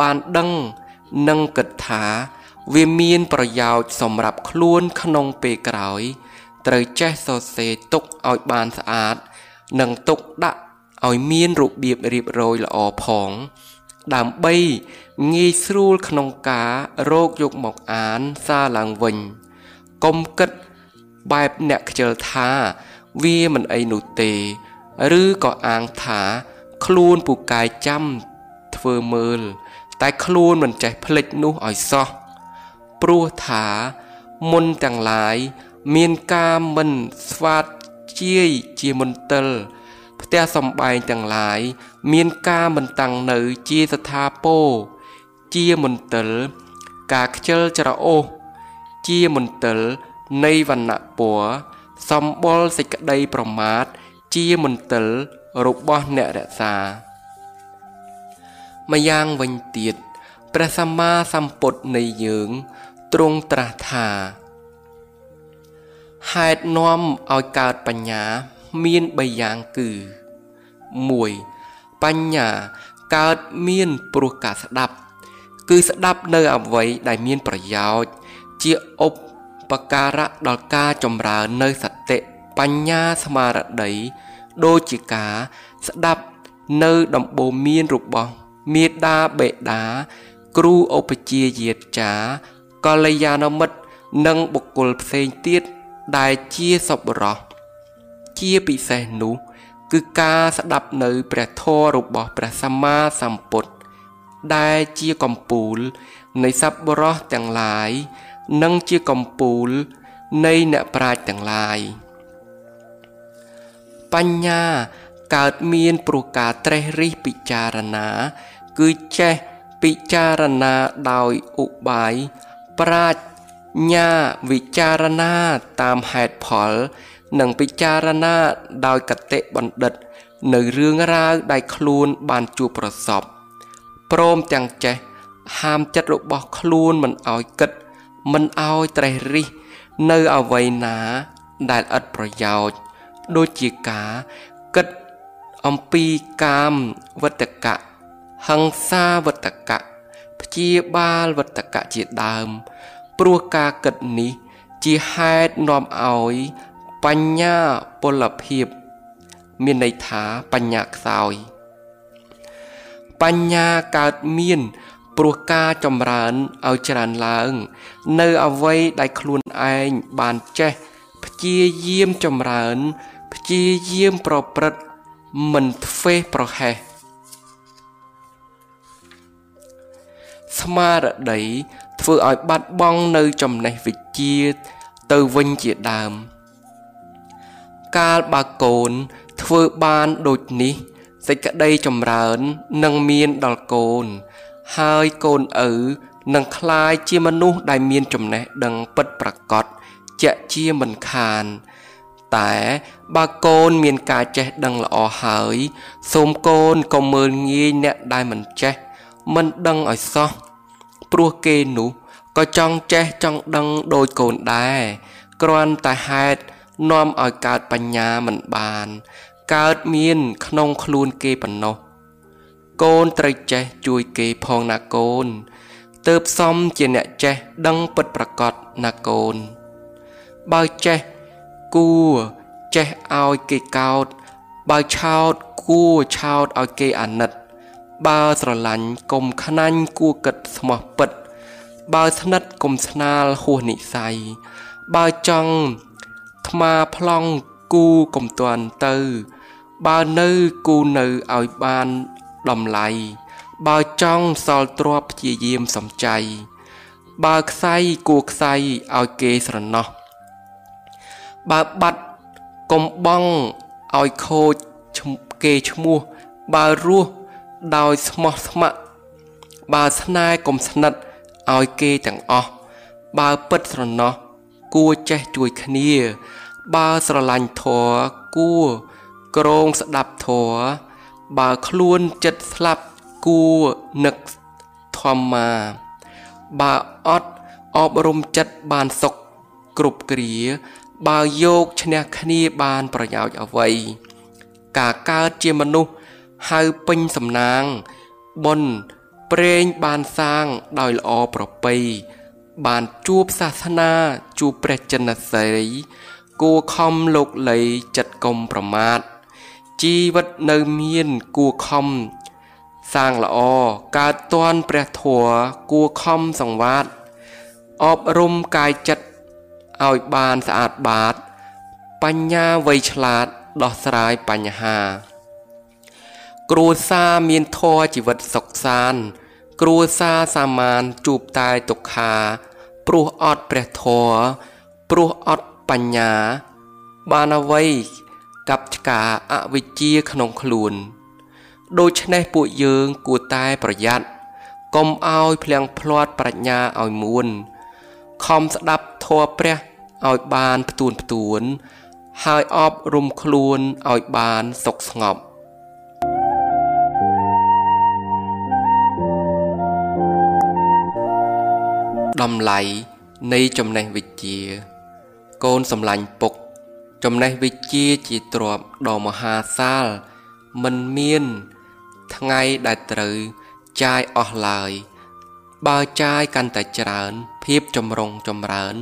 [SPEAKER 1] បានដឹងនិងគិតថា វាមានប្រយោជន៍សម្រាប់ខ្លួនក្នុងពេលក្រោយ ត្រូវចេះសរសេរទុកឲ្យបានស្អាត និងទុកដាក់ឲ្យមានរបៀបរៀបរយល្អផង ដើម្បីងាយស្រួលក្នុងការរកយកមកអានសារឡើងវិញកុំគិត បែបអ្នកខ្ជិលថា វាមិនអីនោះទេ ឬក៏អាងថា ខ្លួនពូកែចាំធ្វើមើល តែខ្លួនមិនចេះភ្លេចនោះឲ្យសោះព្រោះថាមុនទាំងឡាយមានការមិនស្វាតជាយជាមន្ទិលផ្ទះសំបែងទាំងឡាយមានការមិនតាំងនៅជាស្ថាពរជាមន្ទិល ការខ្ជិលច្រអូសជាមន្ទិល នៃវណ្ណៈពណ៌សម្បុរសេចក្តីប្រមាទជាមន្ទិលរបស់អ្នករក្សាម្យ៉ាងវិញទៀតព្រះសម្មាសម្ពុទ្ធនៃយើងទ្រង់ត្រាស់ថាហេតុនាំឲ្យកើតបញ្ញាមាន3យ៉ាងគឺ1បញ្ញាកើតមានព្រោះការស្ដាប់ គឺស្ដាប់នៅអ្វីដែលមានប្រយោជន៍ជាឧប ការៈដល់ការចម្រើននៅសតិបញ្ញាស្មារតីដូចជាការស្ដាប់នៅដំបូន្មានរបស់មេដាបេដា គ្រូឧបជាយាចាកល្យាណមិត្តនិងបុគ្គលផ្សេងទៀតដែលជាសប្បុរសជាពិសេសនោះ គឺការស្ដាប់នៅព្រះធម៌របស់ព្រះសម្មាសម្ពុទ្ធដែលជាកំពូលនៃសប្បុរសទាំងឡាយ និងជាកំពូលនៃអ្នកប្រាជ្ញទាំងឡាយបញ្ញាកើតមានព្រោះការត្រេះរិះពិចារណា គឺចេះពិចារណាដោយឧបាយប្រាជ្ញាវិចារណាតាមហេតុផល និងពិចារណាដោយកតិបណ្ឌិត នៅរឿងរ៉ាវដែលខ្លួនបានជួបប្រសពព្រមទាំងចេះហាមចិត្តរបស់ខ្លួនមិនឲ្យគិត មិនឲ្យត្រេះរិះនៅអវ័យណាដែលឥតប្រយោជន៍ដូចជាការគិតអំពីកាមវត្តកៈហង្សាវត្តកៈព្យាបាលវត្តកៈជាដើម ព្រោះការគិតនេះ ជាហេតុនាំឲ្យបញ្ញាពលភាព មានន័យថាបញ្ញាខ្សោយបញ្ញាកើតមាន ព្រោះការចម្រើនឲ្យច្រើនឡើង នៅអវ័យដែលខ្លួនឯងបានចេះព្យាយាមចម្រើនព្យាយាមប្រព្រឹត្តមិនធ្វេសប្រហែសស្មារតីធ្វើឲ្យបាត់បង់នៅចំណេះវិជ្ជាទៅវិញជាដើម កាលបើកូនធ្វើបានដូចនេះសេចក្តីចម្រើននឹងមានដល់កូន ហើយកូនឪនឹងคลายជាមនុស្សដែលមានចំណេះដឹងពិតប្រាកដជាក់ជាមិនខាន តែបើកូនមានការចេះដឹងល្អហើយ សូមកូនកុំមើលងាយអ្នកដែលមិនចេះ មិនដឹងឲ្យសោះព្រោះគេនោះក៏ចង់ចេះចង់ដឹងដូចកូនដែរគ្រាន់តែហេតុនាំឲ្យកើតបញ្ញាមិនបានកើតមានក្នុងខ្លួនគេប៉ុណ្ណោះ កូនត្រូវចេះជួយគេផងណាកូនទៅផ្សំជាអ្នកចេះដឹងពិតប្រកបណាកូន បើចេះគួចេះឲ្យគេកោត បើឆោតគួឆោតឲ្យគេអាណិត បើស្រឡាញ់កុំខ្នាញ់គួគិតស្មោះពិត បើស្និទ្ធកុំស្នាលហួសនិស័យបើចង់ថ្មាប្លង់គូកុំទាន់ទៅ បើនៅគូនៅឲ្យបាន តម្លៃបើចង់សល់ទ្រពព្យាយាមសំចៃបើខ្សៃគួខ្សៃឲ្យគេស្រណោះបើបាត់កុំបងឲ្យខូចគេឈ្មោះបើរស់ដោយស្មោះស្ម័គ្របើស្នេហ៍កុំស្និទ្ធឲ្យគេទាំងអស់បើពិតស្រណោះគួចេះជួយគ្នា បើស្រឡាញ់ធរគួក្រងស្ដាប់ធัว បើខ្លួនចិត្តស្លាប់គួនឹកធម្មាបើអត់អប់រំចិត្តបានសុខគ្រប់គ្រា បើយកឈ្នះគ្នាបានប្រយោជន៍អ្វីការកើតជាមនុស្សហៅពេញសំណាងបុណ្យព្រេងបានសាងដោយល្អប្រពៃបានជួបសាសនាជួបព្រះចិនសេរីគួខំលោកលីចិត្តកុំប្រមាទ ជីវិតនៅមានគួខំសាងល្អកើតតន់ព្រះធัวគួខំសង្វាតអប់រំកាយចិត្តឲ្យបានស្អាតបាត បញ្ញាវៃឆ្លាតដោះស្រាយបញ្ហា គ្រួសារមានធัวជីវិតសុខសាន្តគ្រួសារសាមានជួបតែទុក្ខាព្រោះអត់ព្រះធម៌ព្រោះអត់បញ្ញា បានអ្វី កັບឆ្កាអវិជ្ជាក្នុងខ្លួន ដូច្នេះពួកយើងគួរតែប្រយ័ត្នកុំឲ្យភ្លៀងភ្លាត់ប្រាជ្ញាឲ្យមួនខំស្ដាប់ធម៌ព្រះឲ្យបានផ្ទួនផ្ទួន ហើយអប់រំខ្លួនឲ្យបានសុខស្ងប់តម្លៃនៃចំណេះវិជ្ជា កូនសម្លាញ់ពុក ចំណេះវិជ្ជាជាទ្រព្យដ៏មហាសាលមិនមានថ្ងៃដែលត្រូវចាយអស់ឡើយ បើចាយកាន់តែច្រើន ភាពចម្រុងចម្រើន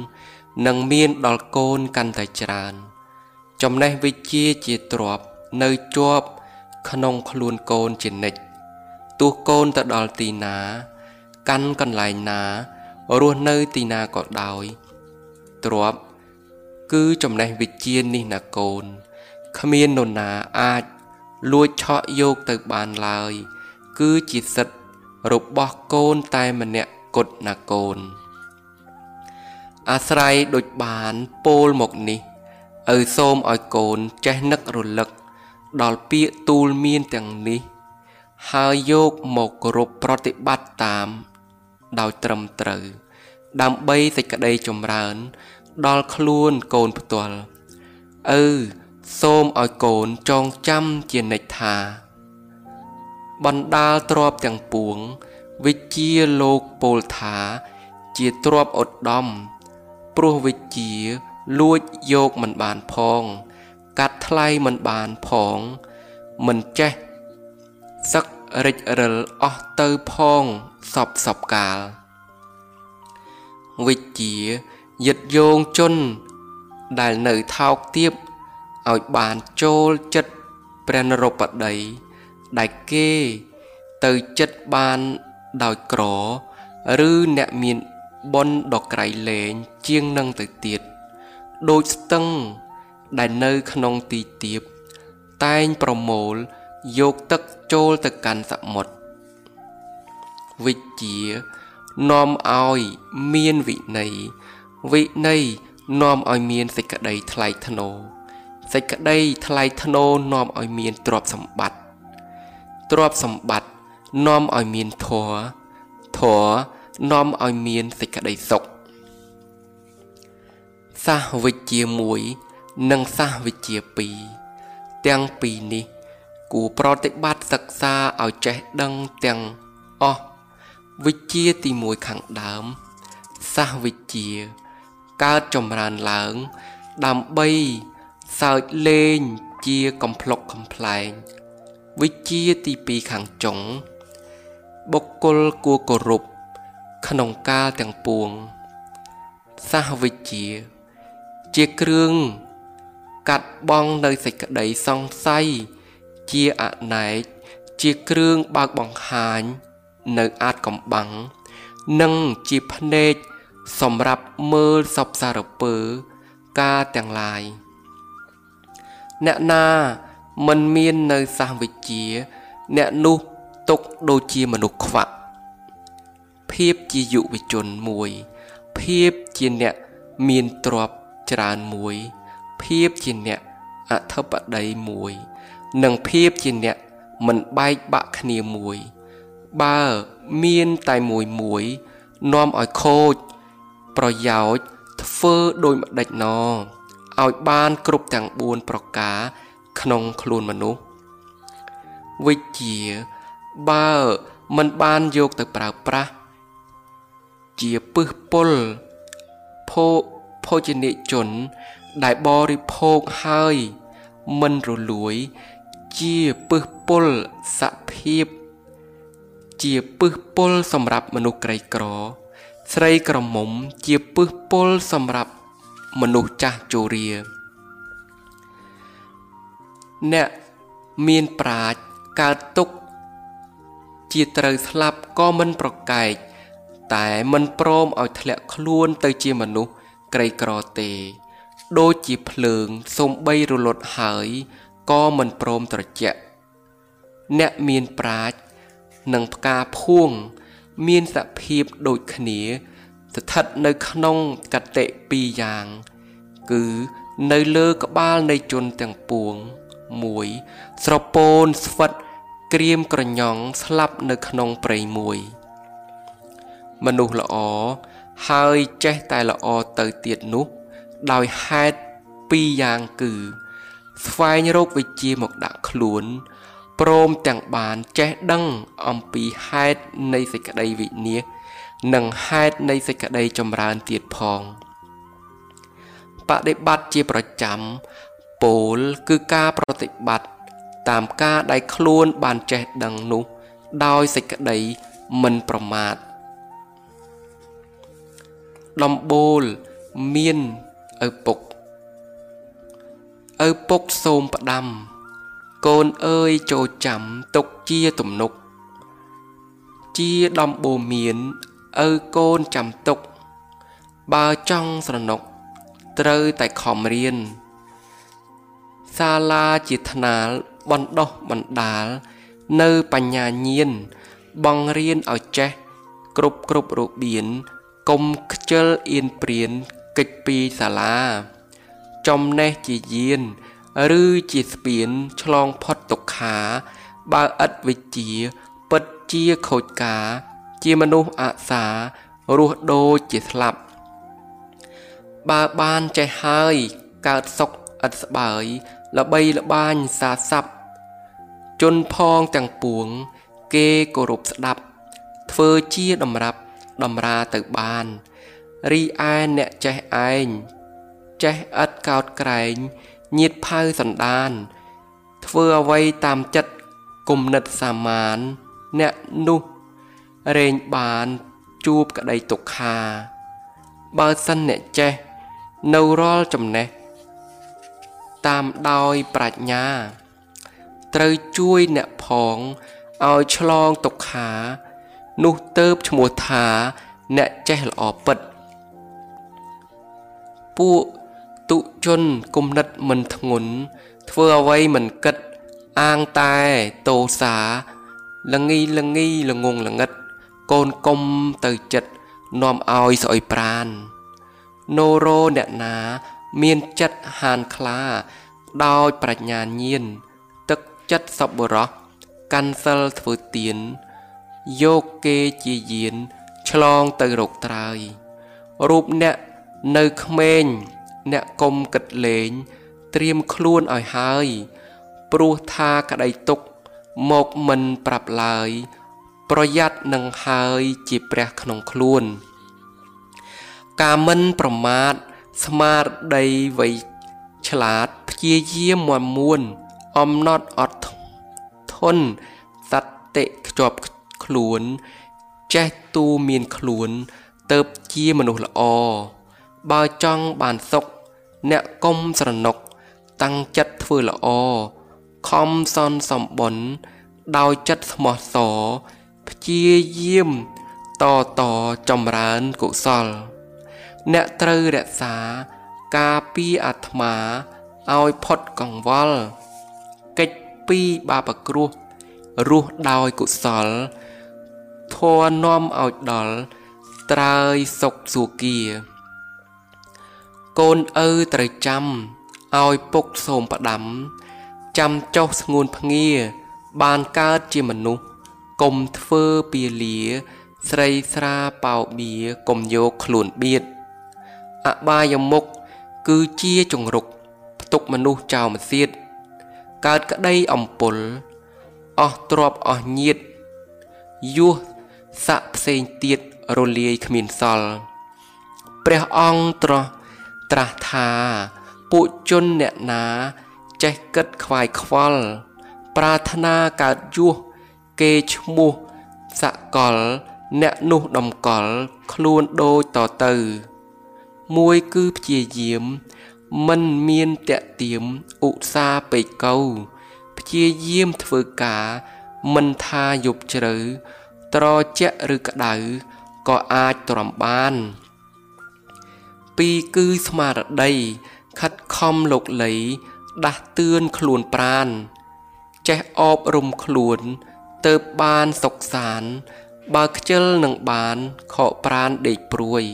[SPEAKER 1] នឹងមានដល់កូនកាន់តែច្រើន ចំណេះវិជ្ជាជាទ្រព្យនៅជាប់ក្នុងខ្លួនកូនជានិច្ចទោះកូនទៅដល់ទីណា កាន់កន្លែងណារស់នៅទីណាក៏ដោយទ្រព្យ គឺចំណេះវិជ្ជានេះណាកូនគ្មាននរណាអាចលួចឆក់យកទៅបានឡើយ គឺជាសិទ្ធិរបស់កូនតែម្នាក់គត់ណាកូន អាស្រ័យដូចបានពោលមកនេះឪសូមឲ្យកូនចេះនឹករលឹក ដល់ពាក្យទូលមានទាំងនេះ ហើយយកមកគោរពប្រតិបត្តិតាម ដោយត្រឹមត្រូវ ដើម្បីសេចក្តីចម្រើន ដល់ខ្លួនកូនផ្ទាល់ឪសូមឲ្យកូនចងចាំជានិច្ចថាបណ្ដាលទ្របទាំងពួង វិជាលោកពោលថា ជាទ្របឧត្តមព្រោះវិជាលួចយកមិនបានផង កាត់ថ្លៃមិនបានផង មិនចេះសឹករិចរិលអស់ទៅផងសពសពកាលវិជា យិតយោងជន ដែលនៅថោកទាបឲ្យបានចូលចិត្តព្រះនរោបតីដែលគេទៅចិត្តបានដោយក្រ ឬអ្នកមានបុណ្យដ៏ក្រៃលែងជាងនឹងទៅទៀតដូចស្ទឹងដែលនៅក្នុងទីទាបតែងប្រមូលយកទឹកចូលទៅកាន់សមុទ្រវិជ្ជានាំឲ្យមានវិន័យ វិន័យនាំឲ្យមានសេចក្តីថ្លៃថ្នូរសេចក្តីថ្លៃថ្នូរនាំឲ្យមានទ្រព្យសម្បត្តិទ្រព្យសម្បត្តិនាំឲ្យមានធម៌ធម៌នាំឲ្យមានសេចក្តីសុខសាសវិជ្ជាមួយនិងសាសវិជ្ជា2ទាំងពីរនេះ គួរប្រតិបត្តិសិក្សាឲ្យចេះដឹងទាំងអស់វិជ្ជាទី1ខាងដើមសាសវិជ្ជា កើតចម្រើនឡើង ដើម្បីសើចលេងជាកំភ្លុកកំប្លែងវិជ្ជាទី2ខាងចុង បុគ្គលគួរគោរពក្នុងកាលទាំងពួងសាសវិជ្ជា ជាគ្រឿងកាត់បងនៅសេចក្តីសង្ស័យជាអណែកជាគ្រឿងបើកបង្ហាញ នៅអាចកំបាំងនិងជាភ្នែក សម្រាប់មើលសពសារពើការទាំងឡាយអ្នកណាមិនមាននៅសាសវិជ្ជា អ្នកនោះទុកដូចជាមនុស្សខ្វាក់ភាពជាយុវជនមួយ ភាពជាអ្នកមានទ្រព្យច្រើនមួយ ភាពជាអ្នកអធិបតីមួយ និងភាពជាអ្នកមិនបែកបាក់គ្នាមួយ បើមានតែមួយមួយនាំឲ្យខូច ប្រយោជន៍ធ្វើដោយម្ដេចណឲ្យបានគ្រប់ទាំង4ប្រការក្នុងខ្លួនមនុស្សវិជ្ជាបើមិនបានយកទៅប្រើប្រាស់ជាពឹសពុលភោភោជនីយជន ដែលបរិភោគហើយមិនរលួយ ជាពឹសពុលសភាព ជាពឹសពុលសម្រាប់មនុស្សក្រីក្រ ស្រីក្រមុំជាពឹសពុលសម្រាប់មនុស្សចាស់ជរា អ្នកមានប្រាជ្ញកើតទុក ជាត្រូវស្លាប់ក៏មិនប្រកែកតែមិនព្រមឲ្យធ្លាក់ខ្លួនទៅជាមនុស្សក្រីក្រទេ ដូចជាភ្លើងសំបីរលត់ហើយក៏មិនព្រមត្រជាក់អ្នកមានប្រាជ្ញនិងផ្កាភួង មានសភាពដូចគ្នា ស្ថិតនៅក្នុងកតិពីរយ៉ាង គឺនៅលើក្បាលនៃជនទាំងពួងមួយស្រពោនស្វិតក្រៀមក្រញ៉ង់ស្លាប់នៅក្នុងព្រៃមួយមនុស្សល្អហើយចេះតែល្អទៅទៀតនោះ ដោយហេតុពីរយ៉ាងគឺ ស្វែងរកវិជ្ជាមកដាក់ខ្លួន ព្រមទាំងបានចេះដឹងអំពីហេតុនៃសេចក្តីវិនាសនិងហេតុនៃសេចក្តីចម្រើនទៀតផងបដិបត្តិជាប្រចាំពោលគឺការប្រតិបត្តិតាមការដែលខ្លួនបានចេះដឹងនោះ ដោយសេចក្តីមិនប្រមាទដំបូលមានឪពុកឪពុកសូមផ្ដាំ កូនអើយចូលចាំទុកជាទំនុក ជាដំបូមានឪកូនចាំទុក បើចង់ស្រណុក ត្រូវតែខំរៀន សាលាជាថ្នាលបណ្ដោះបណ្ដាល នៅបញ្ញាញាណបងរៀនឲ្យចេះ គ្រប់គ្រប់របៀនកុំខ្ជិលអៀនព្រៀនកិច្ចពីសាលា ចំណេះជាយាន ឬជាស្ពានឆ្លងផុតទុក្ខា បើឥតវិជ្ជា ពិតជាខូចការ ជាមនុស្សអសារស់ដូចជាស្លាប់ បើបានចេះហើយកើតសុខឥតស្បើយល្បីល្បាញសាស័ព្ទជន់ផងទាំងពួង គេគោរពស្ដាប់ ធ្វើជាតម្រាប់តម្រាទៅបានរីឯអ្នកចេះឯងចេះឥតកោតក្រែង ញាតផៅសណ្ដាន ធ្វើអ្វីតាមចិត្តគុំនិតសាមាន អ្នកនោះរែងបានជួបក្តីទុក្ខា បើសិនអ្នកចេះនៅរាល់ចំណេះតាមដោយប្រាជ្ញា ត្រូវជួយអ្នកផងឲ្យឆ្លងទុក្ខា នោះទៅបឈ្មោះថា អ្នកចេះល្អពិត ពួក ទុជនគុំនិតមិនធ្ងន់ធ្វើអ្វីមិនគិត អាងតែតោសាលងីលងីលងងលងិត កូនគុំទៅចិត្តនាំឲ្យស្អុយប្រានណូរោអ្នកណា មានចិត្តហានខ្លា ដោយប្រាជ្ញាញាណទឹកចិត្តសប្បុរសកាន់សិលធ្វើទៀនយកគេជាយាន ឆ្លងទៅរកត្រើយរូបអ្នកនៅក្មេង អ្នកកុំគិតលេង ត្រៀមខ្លួនឲ្យហើយ ព្រោះថាក្តីទុកមកមិនប្រាប់ឡើយ ប្រយ័ត្ននឹងហើយជាព្រះក្នុងខ្លួន ការមិនប្រមាថស្មារតីវៃឆ្លាតព្យាយាមមមួន អំណត់អត់ធន់សតិខ្ជាប់ខ្លួន ចេះទូមានខ្លួនទៅជាមនុស្សល្អបើចង់បានសុខ អ្នកកុំស្រណុក តាំងចិត្តធ្វើល្អខំសន់សំបុនដោយចិត្តស្មោះសរព្យាយាមតតចម្រើនកុសល អ្នកត្រូវរក្សាការពីអាត្មាឲ្យផុតកង្វល់កិច្ចពីបាបគ្រោះរស់ដោយកុសលធัวនាំឲ្យដល់ត្រើយសុខសួគា កូនឪត្រូវចាំឲ្យពុកសូមផ្ដាំ ចាំចុះស្ងួនភ្ងាបានកើតជាមនុស្សកុំធ្វើពាលា ស្រីស្រាប៉ោបៀកុំយកខ្លួនបៀតអបាយមុខគឺជាចង្រុក ផ្ទុកមនុស្សចោលម្សៀតកើតក្តីអំពុលអស់ទ្របអស់ញាតយោះស័កផ្សេងទៀតរលាយគ្មានសល់ព្រះអង្គត្រោះ ត្រាស់ថាពួកជនអ្នកណាចេះគិតខ្វាយខ្វល់ប្រាថ្នាកើតយោះគេឈ្មោះសកល អ្នកនោះដំកល់ខ្លួនដូចតទៅ មួយគឺព្យាយាម មិនមានតេទៀមឧស្សាហ៍ពេកកោព្យាយាមធ្វើការ មិនថាយប់ជ្រៅត្រជាក់ឬក្តៅក៏អាចទ្រាំបាន ពីរគឺស្មារតីខិតខំលោកលីដាស់តឿនខ្លួនប្រាន ចេះអប់រំខ្លួនទៅបានសុខសាន បើខ្ជិលនឹងបានខកប្រានដេកព្រួយ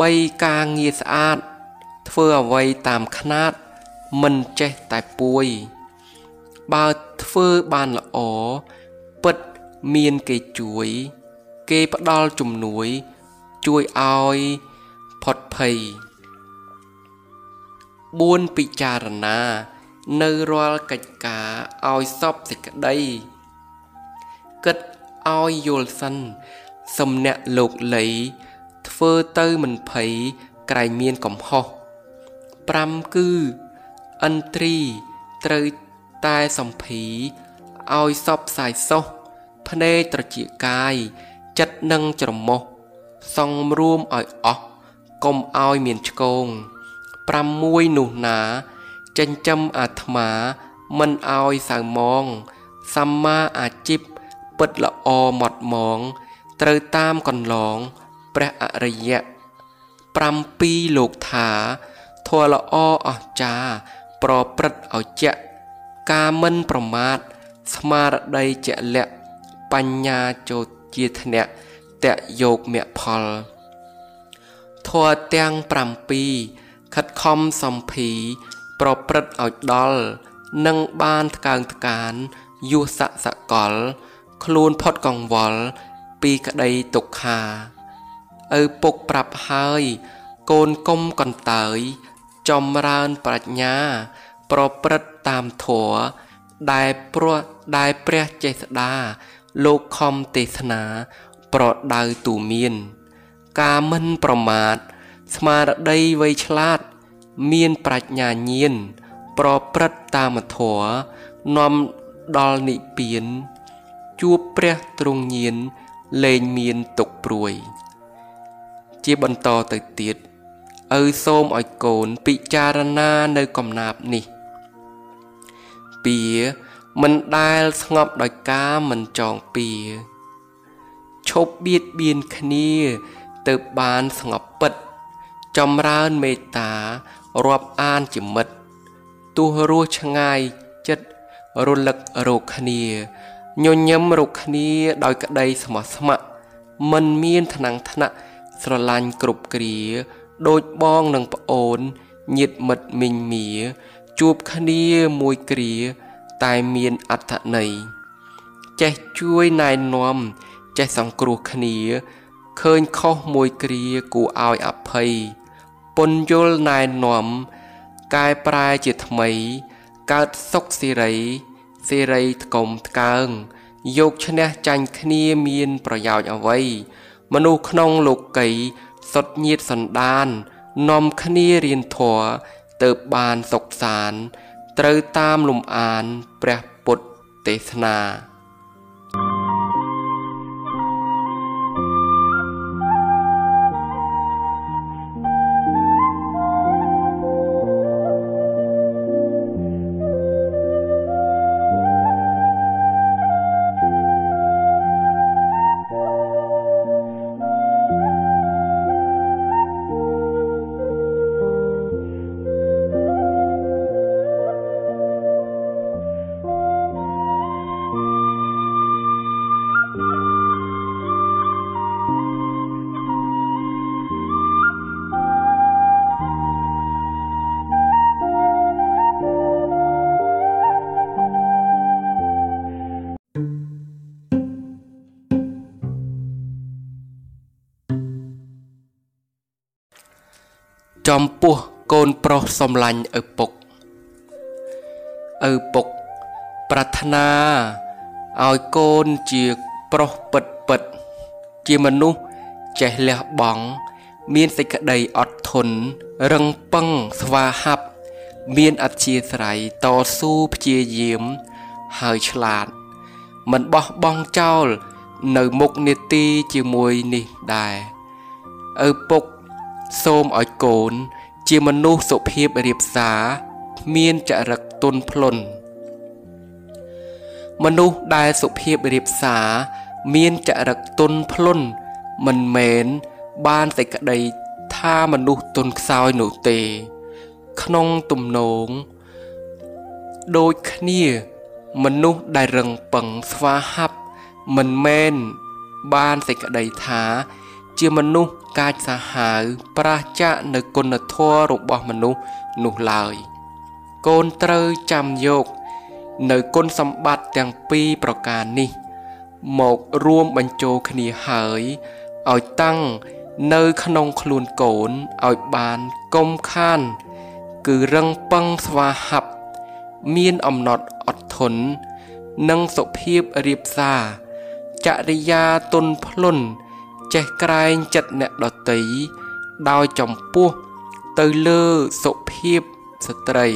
[SPEAKER 1] បីការងារស្អាត ធ្វើអ្វីតាមខ្នាតមិនចេះតែពួយ បើធ្វើបានល្អពិតមានគេជួយ គេផ្ដល់ជំនួយ ជួយឲ្យផុតភ័យ4ពិចារណា នៅរាល់កិច្ចការឲ្យសពសេចក្តីគិតឲ្យយល់សិន សំណាក់លោកលីធ្វើទៅមិនភ័យក្រែងមានកំហុស5គឺអន្ត្រីត្រូវតែសំភីឲ្យសពសាយសោះភ្នែកត្រជាកាយចិត្តនឹងច្រមុះ សង្រួមឲ្យអស់កុំឲ្យមានឆ្កង6នោះណាចិញ្ចឹមអាត្មា មិនឲ្យសៅមង សម្មាអាជីពពិតល្អម៉ត់មង ត្រូវតាមកន្លងព្រះអរិយៈ7លោកថាធម៌ល្អអស្ចារ្យប្រព្រឹត្តឲ្យជាក់ការមិនប្រមាទស្មារតីជាក់លាក់បញ្ញាចូលជាធ្នាក់ តយកមគ្គផលធម៌ទាំង7ខិតខំសំភី ប្រព្រឹត្តឲ្យដល់នឹងបានថ្កើងថ្កានយុសៈសកល ខ្លួនផុតកង្វល់ពីក្តីទុក្ខាឪពុកប្រាប់ហើយកូនកុំកន្តើយចម្រើនប្រាជ្ញា ប្រព្រឹត្តតាមធម៌ដែលព្រោះដែលព្រះចេស្តាលោកខំទេសនា ប្រដៅទូមាន ការមិនប្រមាទស្មារតីវៃឆ្លាត មានប្រាជ្ញាញាណប្រព្រឹត្តតាមធម៌នាំដល់និព្វាន ជួបព្រះទ្រង់ញាណលែងមានទុកព្រួយ ជាបន្តទៅទៀតឪសូមឲ្យកូនពិចារណានៅកំណាប់នេះពៀមិនដែលស្ងប់ដោយការមិនចងពៀ ឈប់បៀតបៀនគ្នាទៅបានស្ងប់ពិត ចម្រើនមេត្តារាប់អានជាមិត្តទោះរស់ឆ្ងាយចិត្តរលឹករកគ្នាញញឹមរកគ្នាដោយក្តីស្មោះស្ម័គ្រមិនមានថ្នាំងថ្នាក់ស្រឡាញ់គ្រប់គ្រាដូចបងនិងប្អូនញាតមិត្តមីងមៀជួបគ្នាមួយគ្រា តែមានអត្ថន័យចេះជួយណែនាំ ចេះសង្គ្រោះគ្នាឃើញខុសមួយគ្រាគួរឲ្យអភ័យពន្យល់ណែនាំកែប្រែជាថ្មី កើតសុខសេរីសេរីថ្កុំថ្កើងយកឈ្នះចាញ់គ្នាមានប្រយោជន៍អ្វី មនុស្សក្នុងលោកីសុតញាតសន្តាននាំគ្នារៀនធម៌ទៅបានសុខសាន ត្រូវតាមលំអានព្រះពុទ្ធទេសនា ចំពោះកូនប្រុសសំឡាញ់ឪពុកឪពុក ប្រាថ្នាឲ្យកូនជាប្រុសពិតពិត ជាមនុស្សចេះលះបង់មានសេចក្តីអត់ធន់រឹងប៉ឹងស្វាហាប់មានអធិស្រ័យតស៊ូព្យាយាមហើយឆ្លាត មិនបោះបង់ចោល នៅមុខនេតិជាមួយនេះដែរឪពុក សូមឲ្យ កូន ជាមនុស្សសុភាពរៀបសារមានចរិតទន់ភ្លន់មនុស្សដែលសុភាពរៀបសារមានចរិតទន់ភ្លន់មិនមែនបានតែក្តីថាមនុស្សទន់ខ្សោយនោះទេ ក្នុងទំនងដូចគ្នា មនុស្សដែលរឹងប៉ឹងស្វាហាប់មិនមែនបានសេចក្តីថា ជាមនុស្ស កាចសាហាវប្រាសចាកនៅគុណធម៌របស់មនុស្សនោះឡើយ កូនត្រូវចាំយកនៅគុណសម្បត្តិទាំងពីរប្រការនេះ មករួមបញ្ចូលគ្នាហើយឲ្យតាំងនៅក្នុងខ្លួនកូនឲ្យបានកុំខាន គឺរឹងប៉ឹងស្វាហាប់មានអំណត់អត់ធន់និងសុភាពរៀបសារចរិយាទុនភ្លុន ចេះក្រែងចិត្តអ្នកដតីដោយចំពោះទៅលើសុភាពស្ត្រី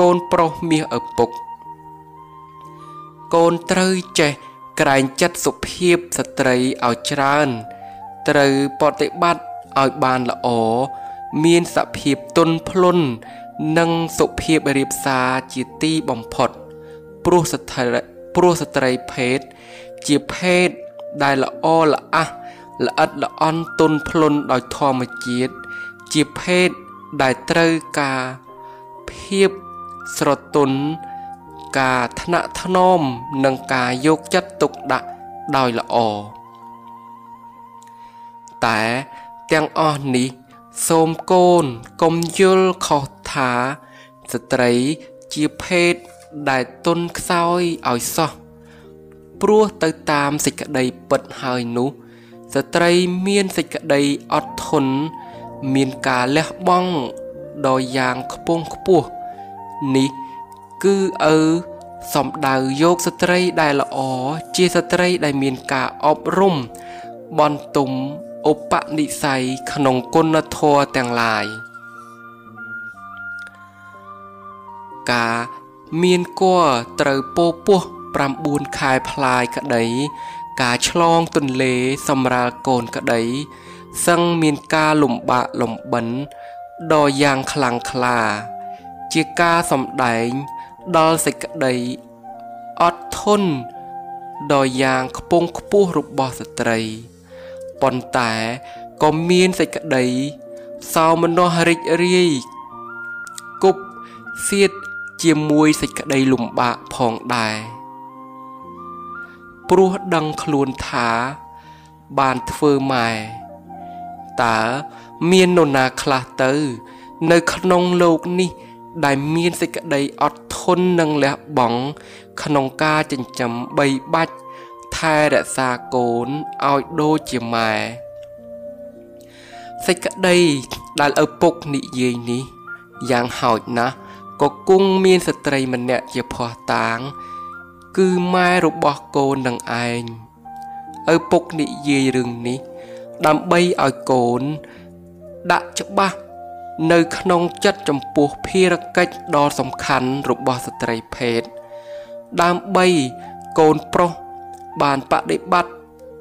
[SPEAKER 1] កូនប្រុសមាសឪពុក កូនត្រូវចេះក្រែងចិត្តសុភាពស្ត្រីឲ្យច្រើន ត្រូវបប្រតិបត្តិឲ្យបានល្អមានសភាពទន់ភ្លន់និងសុភាពរៀបសារជាទីបំផុតព្រោះស្ត្រីព្រោះស្ត្រីភេទជាភេទ ដែលល្អល្អះល្អិតល្អន់ទន់ភ្លន់ដោយធម្មជាតិជាភេទដែលត្រូវការភាពស្រទន់ការថ្នាក់ថ្នមនិងការយកចិត្តទុកដាក់ដោយល្អតែទាំងអស់នេះសូមកូនកុំយល់ខុសថាស្ត្រីជាភេទដែលទុនខ្សោយឲ្យសោះ ព្រោះទៅតាមសេចក្តីពិតហើយនោះ ស្ត្រីមានសេចក្តីអត់ធន់មានការលះបង់ដោយយ៉ាងខ្ពង់ខ្ពស់នេះគឺឪសំដៅយកស្ត្រីដែលល្អជាស្ត្រីដែលមានការអប់រំបន់ទុំឧបនិស្ស័យក្នុងគុណធម៌ទាំងឡាយការមានគ័រត្រូវពោពោះ 9ខែផ្លាយក្តី ការឆ្លងទន្លេសម្រាលកូនក្តី សឹងមានការលំបាកលំបិនដ៏យ៉ាងខ្លាំងក្លា ជាការសំដែងដល់សេចក្តីអត់ធន់ដ៏យ៉ាងខ្ពង់ខ្ពស់របស់ស្ត្រីប៉ុន្តែក៏មានសេចក្តីសោមនស្សរីករាយគប់សៀតជាមួយសេចក្តីលំបាកផងដែរ ព្រោះដឹងខ្លួនថា បានធ្វើម៉ែតើមាននរណាខ្លះទៅ នៅក្នុងលោកនេះ ដែលមានសេចក្តីអត់ធន់និងលះបង់ក្នុងការចិញ្ចឹមបីបាច់ថែរក្សាកូនឲ្យដូចជាម៉ែសេចក្តីដែលឪពុកនិយាយនេះ យ៉ាងហោចណាស់ក៏គង់មានស្ត្រីម្នាក់ជាភ័ស្តុតាង គឺម៉ែរបស់កូននឹងឯងឪពុកនិយាយរឿងនេះ ដើម្បីឲ្យកូន ដាក់ច្បាស់នៅក្នុងចិត្តចំពោះភារកិច្ចដ៏សំខាន់របស់ស្ត្រីភេទដើម្បីកូនប្រុសបានបដិបត្តិ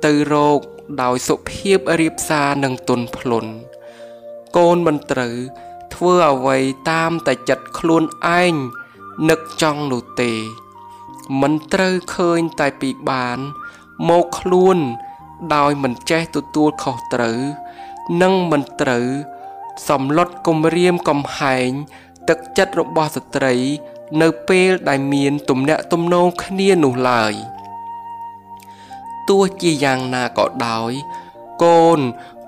[SPEAKER 1] ទៅរោគដោយសុភាពរៀបសារនិងទុនភ្លុនកូនមិនត្រូវធ្វើអ្វីតាមតែចិត្តខ្លួនឯងនឹកចង់នោះទេ មិនត្រូវឃើញតែពីបានមកខ្លួនដោយមិនចេះទទួលខុសត្រូវ និងមិនត្រូវសំឡុតគំរាមកំហែង ទឹកចិត្តរបស់ស្ត្រី នៅពេលដែលមានទំនាក់ទំនងគ្នានោះឡើយ។ទោះជាយ៉ាងណាក៏ដោយ កូន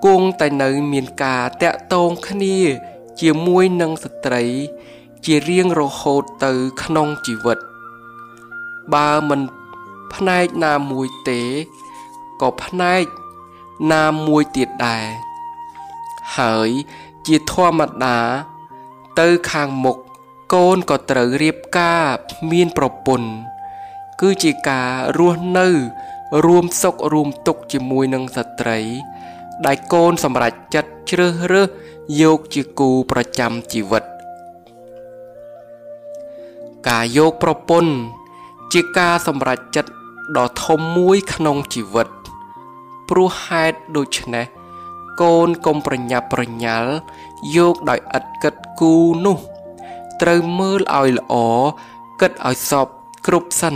[SPEAKER 1] គង់តែនៅមានការតាក់ទងគ្នា ជាមួយនឹងស្ត្រី ជារៀងរហូតទៅក្នុងជីវិត បើមិនផ្នែកណាមួយទេក៏ផ្នែកណាមួយទៀតដែរហើយជាធម្មតា ទៅខាងមុខកូនក៏ត្រូវរៀបការមានប្រពន្ធគឺជាការរស់នៅរួមសុខរួមទុក្ខជាមួយនឹងស្ត្រី ដែលកូនសម្រេចចិត្តជ្រើសរើសយកជាគូប្រចាំជីវិត ការយកប្រពន្ធ ជាការសម្រេចចិត្តដ៏ធំមួយក្នុងជីវិត ព្រោះហេតុដូច្នេះកូនកុំប្រញាប់ប្រញាល់យកដោយឥតគិតគូនោះ ត្រូវមើលឲ្យល្អគិតឲ្យសពគ្រប់សិន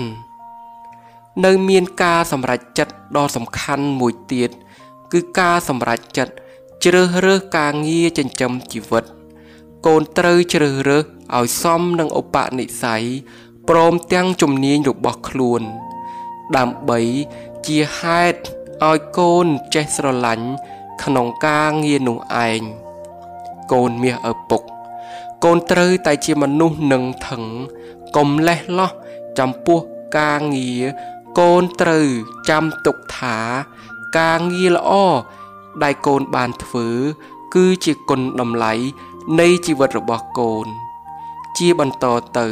[SPEAKER 1] នៅមានការសម្រេចចិត្តដ៏សំខាន់មួយទៀតគឺការសម្រេចចិត្តជ្រើសរើសការងារចិញ្ចឹមជីវិត កូនត្រូវជ្រើសរើសឲ្យសមនឹងឧបនិស្ស័យ ព្រមទាំងជំនាញរបស់ខ្លួន ដើម្បីជាហេតុឲ្យកូនចេះស្រឡាញ់ក្នុងការងារនោះឯងកូនមាសឪពុក កូនត្រូវតែជាមនុស្សនឹងថឹងកុំលេះលោះចំពោះការងារកូនត្រូវចាំទុកថា ការងារល្អដែលកូនបានធ្វើ គឺជាគុណតម្លៃនៃជីវិតរបស់កូន ជាបន្តទៅ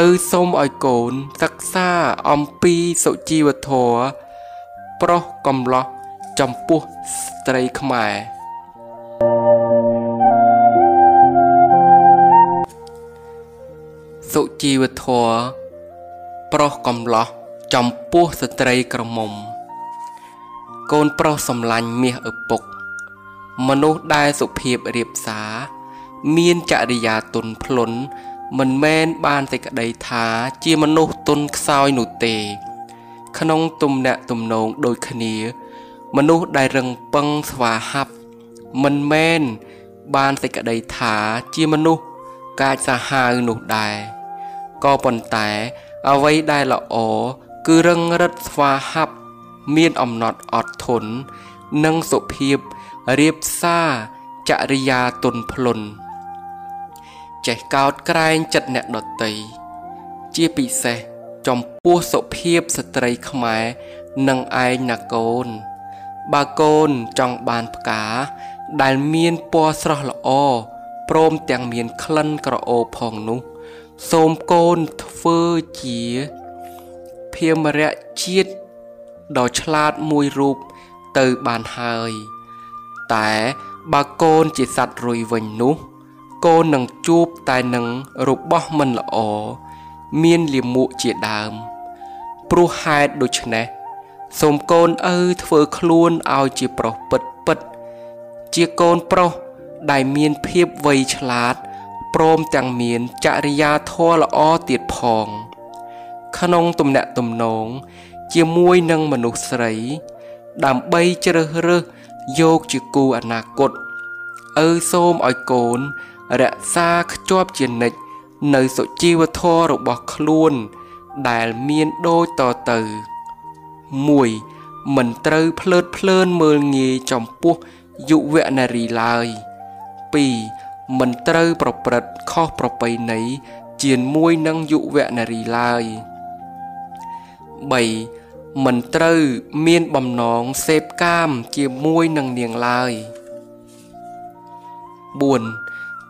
[SPEAKER 1] ឪសូមឲ្យកូនសិក្សាអំពីសុជីវធម៌ប្រុសកំឡោះចំពោះស្ត្រីខ្មែរសុជីវធម៌ប្រុសកំឡោះចំពោះស្ត្រីក្រមុំ កូនប្រុសសំឡាញ់មាសឪពុក មនុស្សដែលសុភាពរៀបសារ មានចរិយាទុនភ្លុន មិនមែនបានតែក្តីថាជាមនុស្សទុនខ្សោយនោះទេ ក្នុងទំនាក់ទំនងដូចគ្នា មនុស្សដែលរឹងប៉ឹងស្វាហាប់មិនមែនបានសេចក្តីថាជាមនុស្សកាចសាហាវនោះដែរក៏ប៉ុន្តែអ្វីដែលល្អគឺរឹងរិតស្វាហាប់មានអំណត់អត់ធន់និងសុភាពរៀបសារចរិយាទុនភ្លុន ចេះកោតក្រែងចិត្តអ្នកដតីជាពិសេសចំពោះសុភាពស្ត្រីខ្មែរនិងឯងណាកូន បើកូនចង់បានផ្កាដែលមានពណ៌ស្រស់ល្អព្រមទាំងមានក្លិនក្រអូបផងនោះ សូមកូនធ្វើជាភៀមរៈជាតិដ៏ឆ្លាតមួយរូបទៅបានហើយ តែបើកូនជាសត្វរុយវិញនោះ កូននឹងជួបតែនឹងរបស់មិនល្អមានលាមកជាដើម ព្រោះហេតុដូច្នេះសូមកូនឪធ្វើខ្លួនឲ្យជាប្រុសពិតពិត ជាកូនប្រុសដែលមានភាពវៃឆ្លាតព្រមទាំងមានចរិយាធម៌ល្អទៀតផង ក្នុងទំនាក់ទំនង ជាមួយនឹងមនុស្សស្រី ដើម្បីជ្រើសរើសយកជាគូអនាគតឪសូមឲ្យកូន រក្សាខ្ជាប់ជានិច្ចនៅសុជីវធម៌របស់ខ្លួន ដែលមានដូចតទៅ1មិនត្រូវភ្លើតភ្លើនមើលងាយចំពោះយុវនារីឡើយ2មិនត្រូវប្រព្រឹត្តខុសប្រពៃណីជាមួយនឹងយុវនារីឡើយ3មិនត្រូវមានបំណងសេពកាមជាមួយនឹងនាងឡើយ4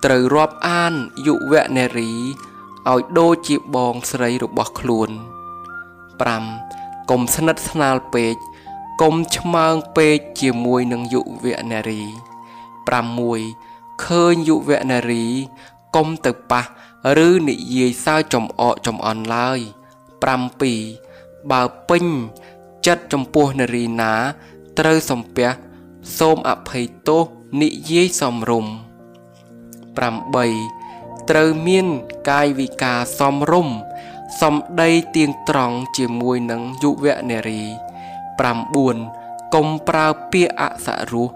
[SPEAKER 1] ត្រូវរាប់អានយុវនារីឲ្យដូចជាបងស្រីរបស់ខ្លួន5កុំស្និទ្ធស្នាលពេកកុំឆ្មើងពេកជាមួយនឹងយុវនារី6ឃើញយុវនារីកុំទៅប៉ះឬនិយាយសើចំអកចំអន់ឡើយ7បើពេញចិត្តចំពោះនារីណា ត្រូវសំពះសូមអភ័យទោសនិយាយសំរុំ 8ត្រូវមានកាយវិការសមរម្យសំដីទៀងត្រង់ជាមួយនឹងយុវនារី9កុំប្រើពាក្យអសរោះ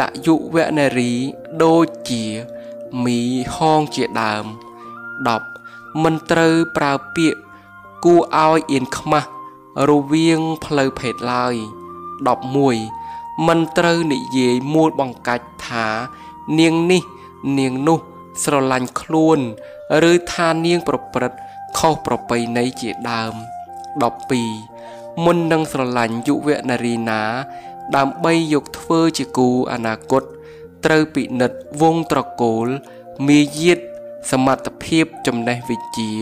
[SPEAKER 1] ដាក់យុវនារីដូចជាមីហងជាដើម10មិនត្រូវប្រើពាក្យគួរឲ្យអៀនខ្មាស់រវាងផ្លូវភេទឡើយ11មិនត្រូវនិយាយមួលបង្កាច់ថា នាងនេះ នាងនោះស្រឡាញ់ខ្លួន ឬថានាងប្រព្រឹត្តខុសប្រពៃណីជាដើម12មុននឹងស្រឡាញ់យុវនារីណា ដើម្បីយកធ្វើជាគូអនាគត ត្រូវពិនិត្យវងត្រកូលមាយាទសមត្ថភាពចំណេះវិជ្ជា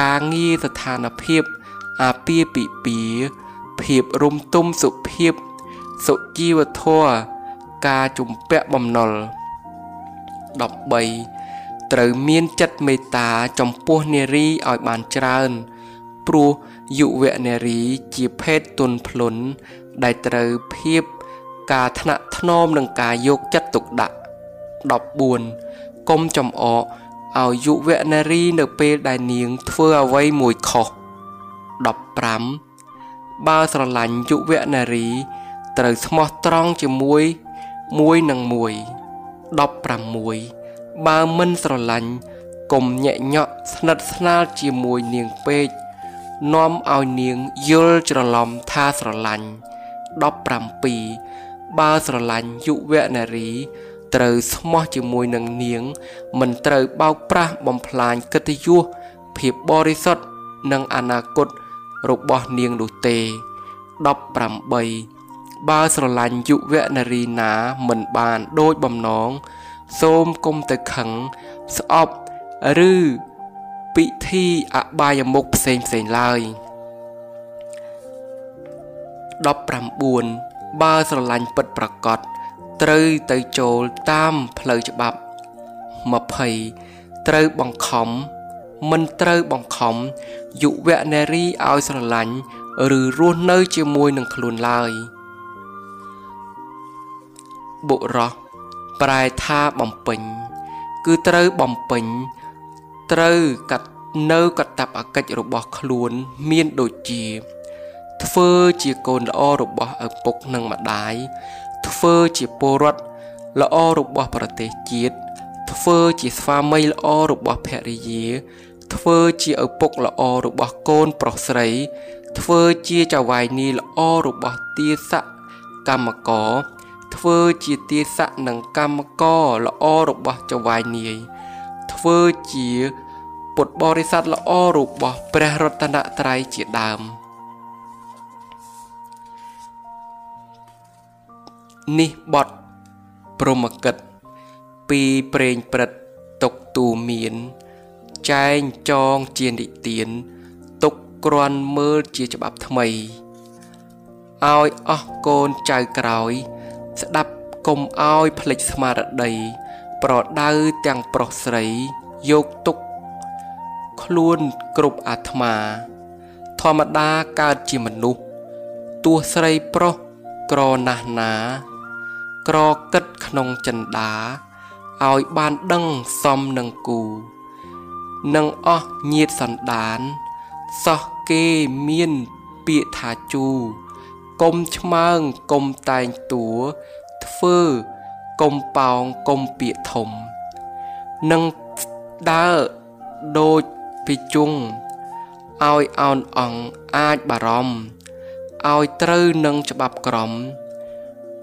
[SPEAKER 1] ការងារស្ថានភាព អាពាហ៍ពិពាហ៍ភាពរំទុំសុភាពសុជីវធម៌ការជំពាក់បំណុល 13ត្រូវមានចិត្តមេត្តាចំពោះនារីឲ្យបានច្រើន ព្រោះយុវនារីជាភេទទុនភ្លុនដែលត្រូវភាពការថ្នាក់ថ្នមនឹងការយកចិត្តទុកដាក់14កុំចំអកឲ្យយុវនារីនៅពេលដែលនាងធ្វើអ្វីមួយខុស15បើស្រឡាញ់យុវនារី ត្រូវស្មោះត្រង់ជាមួយមួយនឹងមួយ 16បើមិនស្រឡាញ់កុំញែកញក់ស្និទ្ធស្នាលជាមួយនាងពេកនាំឲ្យនាងយល់ច្រឡំថាស្រឡាញ់17បើស្រឡាញ់យុវនារី ត្រូវស្មោះជាមួយនឹងនាង មិនត្រូវបោកប្រាស់បំផ្លាញកិត្តិយសភាពបរិសុទ្ធនិងអនាគតរបស់នាងនោះទេ18 បើស្រឡាញ់យុវនារីណាមិនបានដូចបំណង សូមគុំទៅខឹងស្អប់ឬពិធីអបាយមុខផ្សេងផ្សេងឡើយ19បើស្រឡាញ់ពិតប្រកបត្រូវទៅចូលតាមផ្លូវច្បាប់20ត្រូវបង្ខំមិនត្រូវបង្ខំយុវនារីឲ្យស្រឡាញ់ឬរស់នៅជាមួយនឹងខ្លួនឡើយ បុរសប្រែថាបំពេញ គឺត្រូវបំពេញ ត្រូវកាត់នៅកតបអកិច្ចរបស់ខ្លួនមានដូចជា ធ្វើជាកូនល្អរបស់ឪពុកនិងម្ដាយធ្វើជាពលរដ្ឋល្អរបស់ប្រទេសជាតិធ្វើជាស្វាមីល្អរបស់ភរិយា ធ្វើជាឪពុកល្អរបស់កូនប្រុសស្រី ធ្វើជាចៅហ្វាយនីល្អរបស់ទាស័កកម្មករ ធ្វើជាទាស័កនិងកម្មករល្អរបស់ចៅហ្វាយនាយធ្វើជាពុទ្ធបរិស័ទល្អរបស់ព្រះរតនត្រ័យជាដើមនេះបទព្រមកិតពីប្រេងព្រឹត្តទុកទូមាន ចែងចងជានិទាន ទុកក្រាន់មើលជាច្បាប់ថ្មីឲ្យអស់កូនចៅក្រោយ ស្ដាប់កុំឲ្យភ្លេចស្មារតី ប្រដៅទាំងប្រុសស្រីយកទុក ខ្លួនគ្រប់អាត្មា ធម្មតាកើតជាមនុស្សទោះស្រីប្រុសក្រណាស់ណា ក្រគិតក្នុងចិន្តាឲ្យបានដឹងសមនឹងគូនឹងអស់ញាតសន្តាន សោះគេមានពាក្យថាជូ កុំឆ្មើងកុំតែងតួធ្វើកុំប៉ោងកុំពាក្យធំនឹងដើរដូចពីជុងឲ្យអោនអងអាចបារម្ភឲ្យត្រូវនឹងច្បាប់ក្រម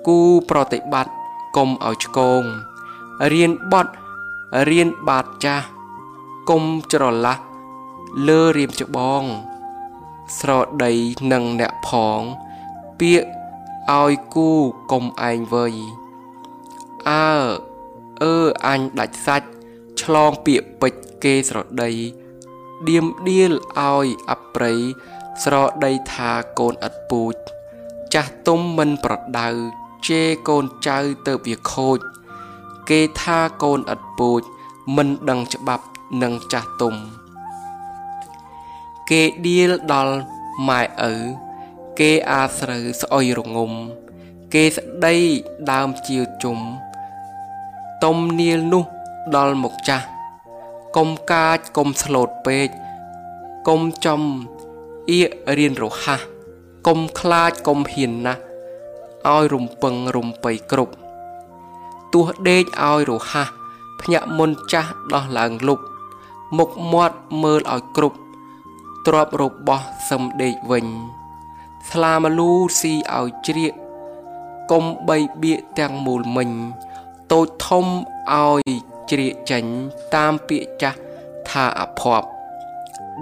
[SPEAKER 1] គូប្រតិបត្តិកុំឲ្យឆ្កងរៀនបត់រៀនបាតចាស់កុំច្រឡះលើរៀមច្បង ស្រដីនឹងអ្នកផង ពាកឲ្យគូកុំឯងវ័យអើអើអញដាច់សាច់ឆ្លងពាកពេជ្រគេស្រដី ដៀមដៀលឲ្យអប្រិយស្រដីថាកូនឥតពូជចាស់ទុំមិនប្រដៅជេរកូនចៅទៅវាខូច គេថាកូនឥតពូជមិនដឹងច្បាប់នឹងចាស់ទុំ គេដៀលដល់ម៉ែឪ គេអាស្រូវស្អុយរងំ គេស្ដីដើមជាវជុំតុំនាលនោះដល់មុខចាស់កុំកាចកុំស្លូតពេកកុំចំអៀករៀនរហ័សកុំខ្លាចកុំហ៊ានណាស់ឲ្យរំពឹងរំបៃគ្រប់ទោះដេកឲ្យរហ័សភ្ញាក់មុនចាស់ដោះឡើងលុបមុខមាត់មើលឲ្យគ្រប់ទ្របរបស់សឹមដេកវិញ ស្លាមលូស៊ីឲ្យជ្រៀកកុំបីបៀកទាំងមូលមិញតូចធំឲ្យជ្រៀកចេញតាមពាក្យចាស់ថាអភ័ព្វ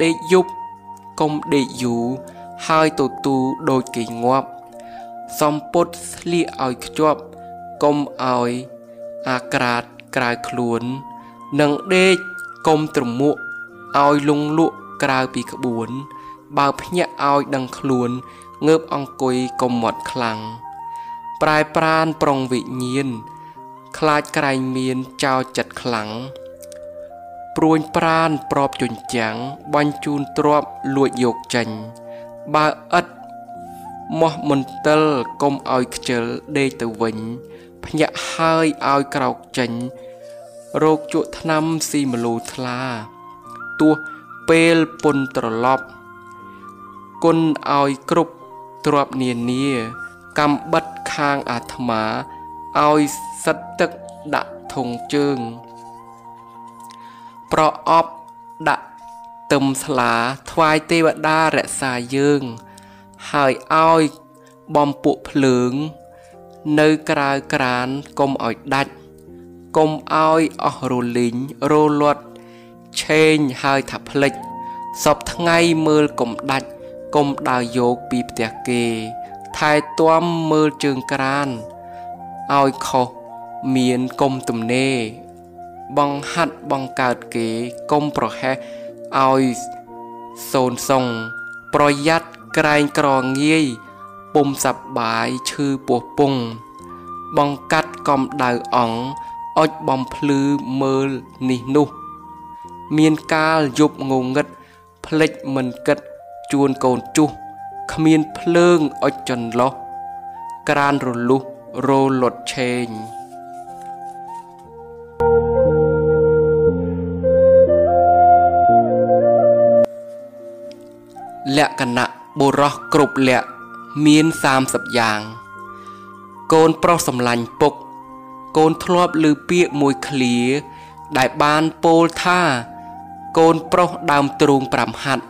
[SPEAKER 1] ដេកយប់កុំដេកយូរហើយទូទូដូចគេងាប់សំពុតស្លៀកឲ្យខ្ជាប់កុំឲ្យអាក្រាតក្រៅខ្លួននឹងដេកកុំត្រមួកឲ្យលងលក់ក្រៅពីក្បួន បើភ្ញាក់ឲ្យដឹងខ្លួន ងើបអង្គុយកុំមាត់ខ្លាំងប្រែប្រានប្រុងវិញ្ញាណខ្លាចក្រែងមានចោលចិត្តខ្លាំងព្រួញប្រានប្របជញ្ចាំងបាញ់ជូនទ្របលួចយកចេញបើឥតមោះមន្ទិលកុំឲ្យខ្ជិលដេកទៅវិញ ភ្ញាក់ហើយឲ្យក្រោកចេញរោគជក់ថ្នាំស៊ីមលូថ្លាទោះពេលពុនត្រឡប់គុណឲ្យគ្រប់ ទ្របនានាកំបិតខាងអាត្មាឲ្យសិតទឹកដាក់ធុងជើង ប្រអប់ដាក់ទឹមស្លាថ្វាយទេវតារក្សាយើង ហើយឲ្យបំពួកភ្លើង នៅក្រៅក្រានកុំឲ្យដាច់កុំឲ្យអស់រលីងរលត់ឆេងហើយថាផ្លិចសពថ្ងៃមើលកុំដាច់ កុំដើរយកពីផ្ទះគេ ថែទាំមើលជើងក្រានឲ្យខុសមានកុំទំនេរបងហាត់បងកើតគេកុំប្រហែសឲ្យសូនសុងប្រយ័ត្នក្រែងក្រងាយពុំសប្បាយឈឺពោះពុងបងកាត់កំដៅអងអុចបំភ្លឺមើលនេះនោះ មានកាលយប់ងងឹតផ្លិចមិនគិត ជួនកូនជុះគ្មានភ្លើងអុចចន្លោះក្រានរលុះរលត់ឆេងលក្ខណៈបុរសគ្រប់លក្ខមាន30យ៉ាង កូនប្រុសសម្លាញ់ពុក កូនធ្លាប់ឮពាក្យមួយឃ្លា ដែលបានពោលថា កូនប្រុសដើមទ្រូង5ហាត់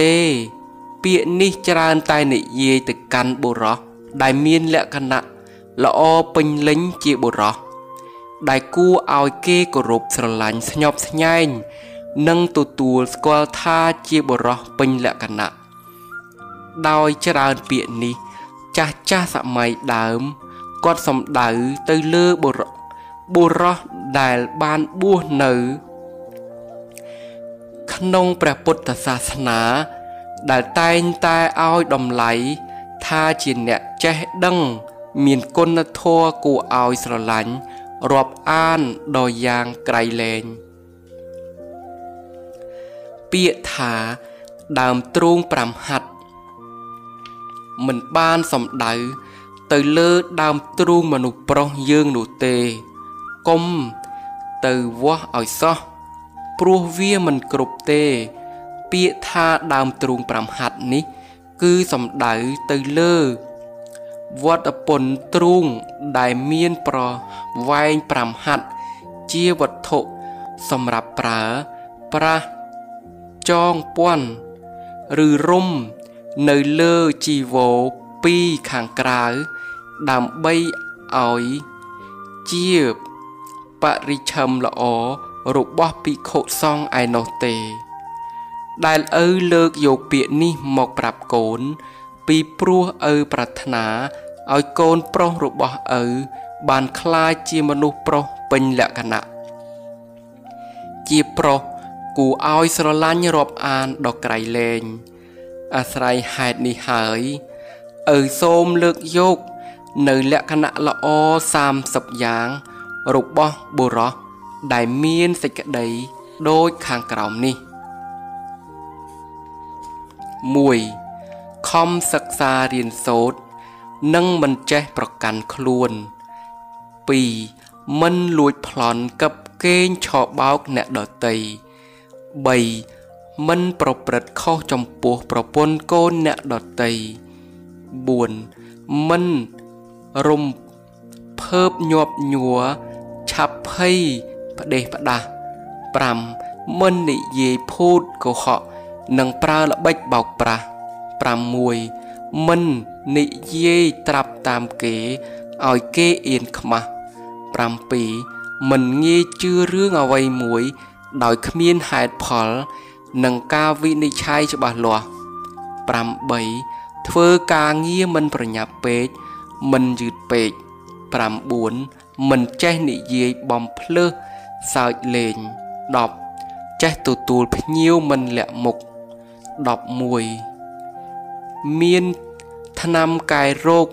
[SPEAKER 1] ទេ ពាក្យនេះច្រើនតែនិយាយទៅកាន់បុរសដែលមានលក្ខណៈល្អពេញលេញជាបុរសដែលគួរឲ្យគេគោរពស្រឡាញ់ស្ញប់ស្ញែងនិងទទួលស្គាល់ថាជាបុរសពេញលក្ខណៈដោយច្រើនពាក្យនេះ ចាស់ចាស់សម័យដើមគាត់សំដៅទៅលើបុរសបុរសដែលបានបួសនៅ ក្នុងព្រះពុទ្ធសាសនា ដែលតែងតែឲ្យតម្លៃថាជាអ្នកចេះដឹង មានគុណធម៌គួរឲ្យស្រឡាញ់រាប់អានដល់យ៉ាងក្រៃលែងពាក្យថាដើមទ្រូង5ហាត់មិនបានសំដៅទៅលើដើមទ្រូងមនុស្សប្រុសយើងនោះទេ កុំទៅវាស់ឲ្យសោះ ព្រោះវាមិនគ្រប់ទេ ពាក្យថាដើមទ្រូង5ហាត់នេះ គឺសំដៅទៅលើវត្តពន្ធទ្រូងដែលមានប្រវែង5ហាត់ជាវត្ថុសម្រាប់ប្រើប្រាស់ចងពាន់ឬរុំនៅលើជីវោពីខាងក្រៅដើម្បីឲ្យជាបរិឆមល្អ របស់ភិក្ខុសង្ឃឯណោះទេ ដែលឪលើកយកពាក្យនេះមកប្រាប់កូន ពីព្រោះឪប្រាថ្នាឲ្យកូនប្រុសរបស់ឪបានคล้ายជាមនុស្សប្រុសពេញលក្ខណៈជាប្រុសគួរឲ្យស្រឡាញ់រាប់អានដល់ក្រៃលែងអាស្រ័យហេតុនេះហើយឪសូមលើកយក នៅលក្ខណៈល្អ30យ៉ាង របស់បុរស ដែលមានសេចក្តីដូចខាងក្រោមនេះ1ខំសិក្សារៀនសូត្រនិងមិនចេះប្រកាន់ខ្លួន2មិនលួចប្លន់កັບកេងឆោបោកអ្នកដតី3មិនប្រព្រឹត្តខុសចំពោះប្រពន្ធកូនអ្នកដតី4មិនរំភើបញាប់ញ័រឆាប់ភ័យ ផ្ដេសផ្ដាស់5មិននិយាយភូតកុហកនិងប្រើល្បិចបោកប្រាស់6មិននិយាយត្រាប់តាមគេឲ្យគេអៀនខ្មាស់7មិនងាយជឿរឿងអ្វីមួយ ដោយគ្មានហេតុផល និងការវិនិច្ឆ័យច្បាស់លាស់8ធ្វើការងារមិនប្រញាប់ពេកមិនយឺតពេក9មិនចេះនិយាយបំភ្លើស សើចលេង10ចេះទទួលភ្ញៀវមិនលាក់មុខ11មានថ្នាំកែរោគ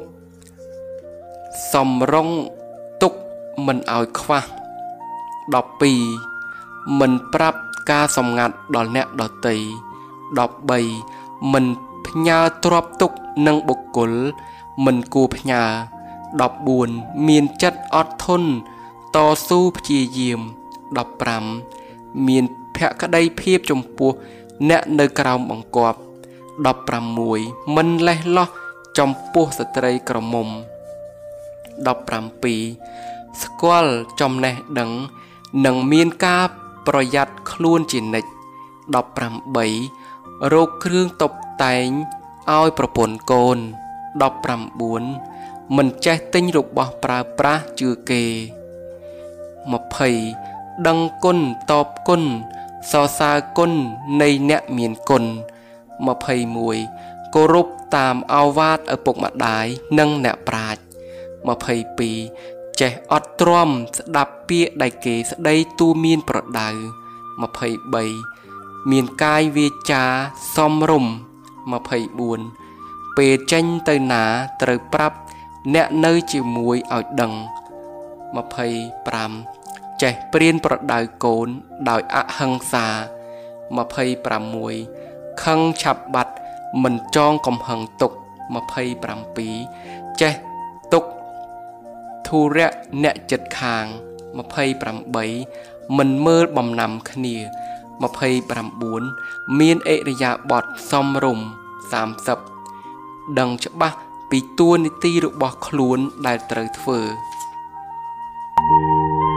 [SPEAKER 1] សំរុងទុកមិនឲ្យខ្វះ12មិនប្រាប់ការសម្ងាត់ដល់អ្នកដតី13មិនផ្ញើទ្រពទុកនឹងបុគ្គលមិនគួរផ្ញើ14មានចិត្តអត់ធន់តស៊ូព្យាយាម 15មានភក្តីភាពចំពោះអ្នកនៅក្រោមបង្គាប់16មិនលេះលោះចំពោះស្ត្រីក្រមុំ17ស្គាល់ចំណេះដឹងនិងមានការប្រយ័ត្នខ្លួនជានិច្ច18រោគគ្រឿងតុបតែងឲ្យប្រពន្ធកូន19មិនចេះទិញរបស់ប្រើប្រាស់ជឿគេ20 ដឹងគុណតបគុណសរសើរគុណនៃអ្នកមានគុណ21គោរពតាមអាវាតឪពុកម្ដាយនិងអ្នកប្រាជ្ញ22ចេះអត់ទ្រាំស្ដាប់ពាក្យដែលគេស្ដីទូមានប្រដៅ23មានកាយវាចាសមរម្យ24ពេលចេញទៅណាត្រូវប្រាប់អ្នកនៅជាមួយឲ្យដឹង25 ចេះព្រៀនប្រដៅកូនដោយអហិង្សា26ខឹងឆាប់បាត់មិនចងកំហឹងទុក27ចេះទុកធុរៈអ្នកចិត្តខាង28មិនមើលបំណាំគ្នា29មានអិរិយាបថសំរុំ30ដឹងច្បាស់ពីតួនាទីរបស់ខ្លួនដែលត្រូវធ្វើ
[SPEAKER 2] អរ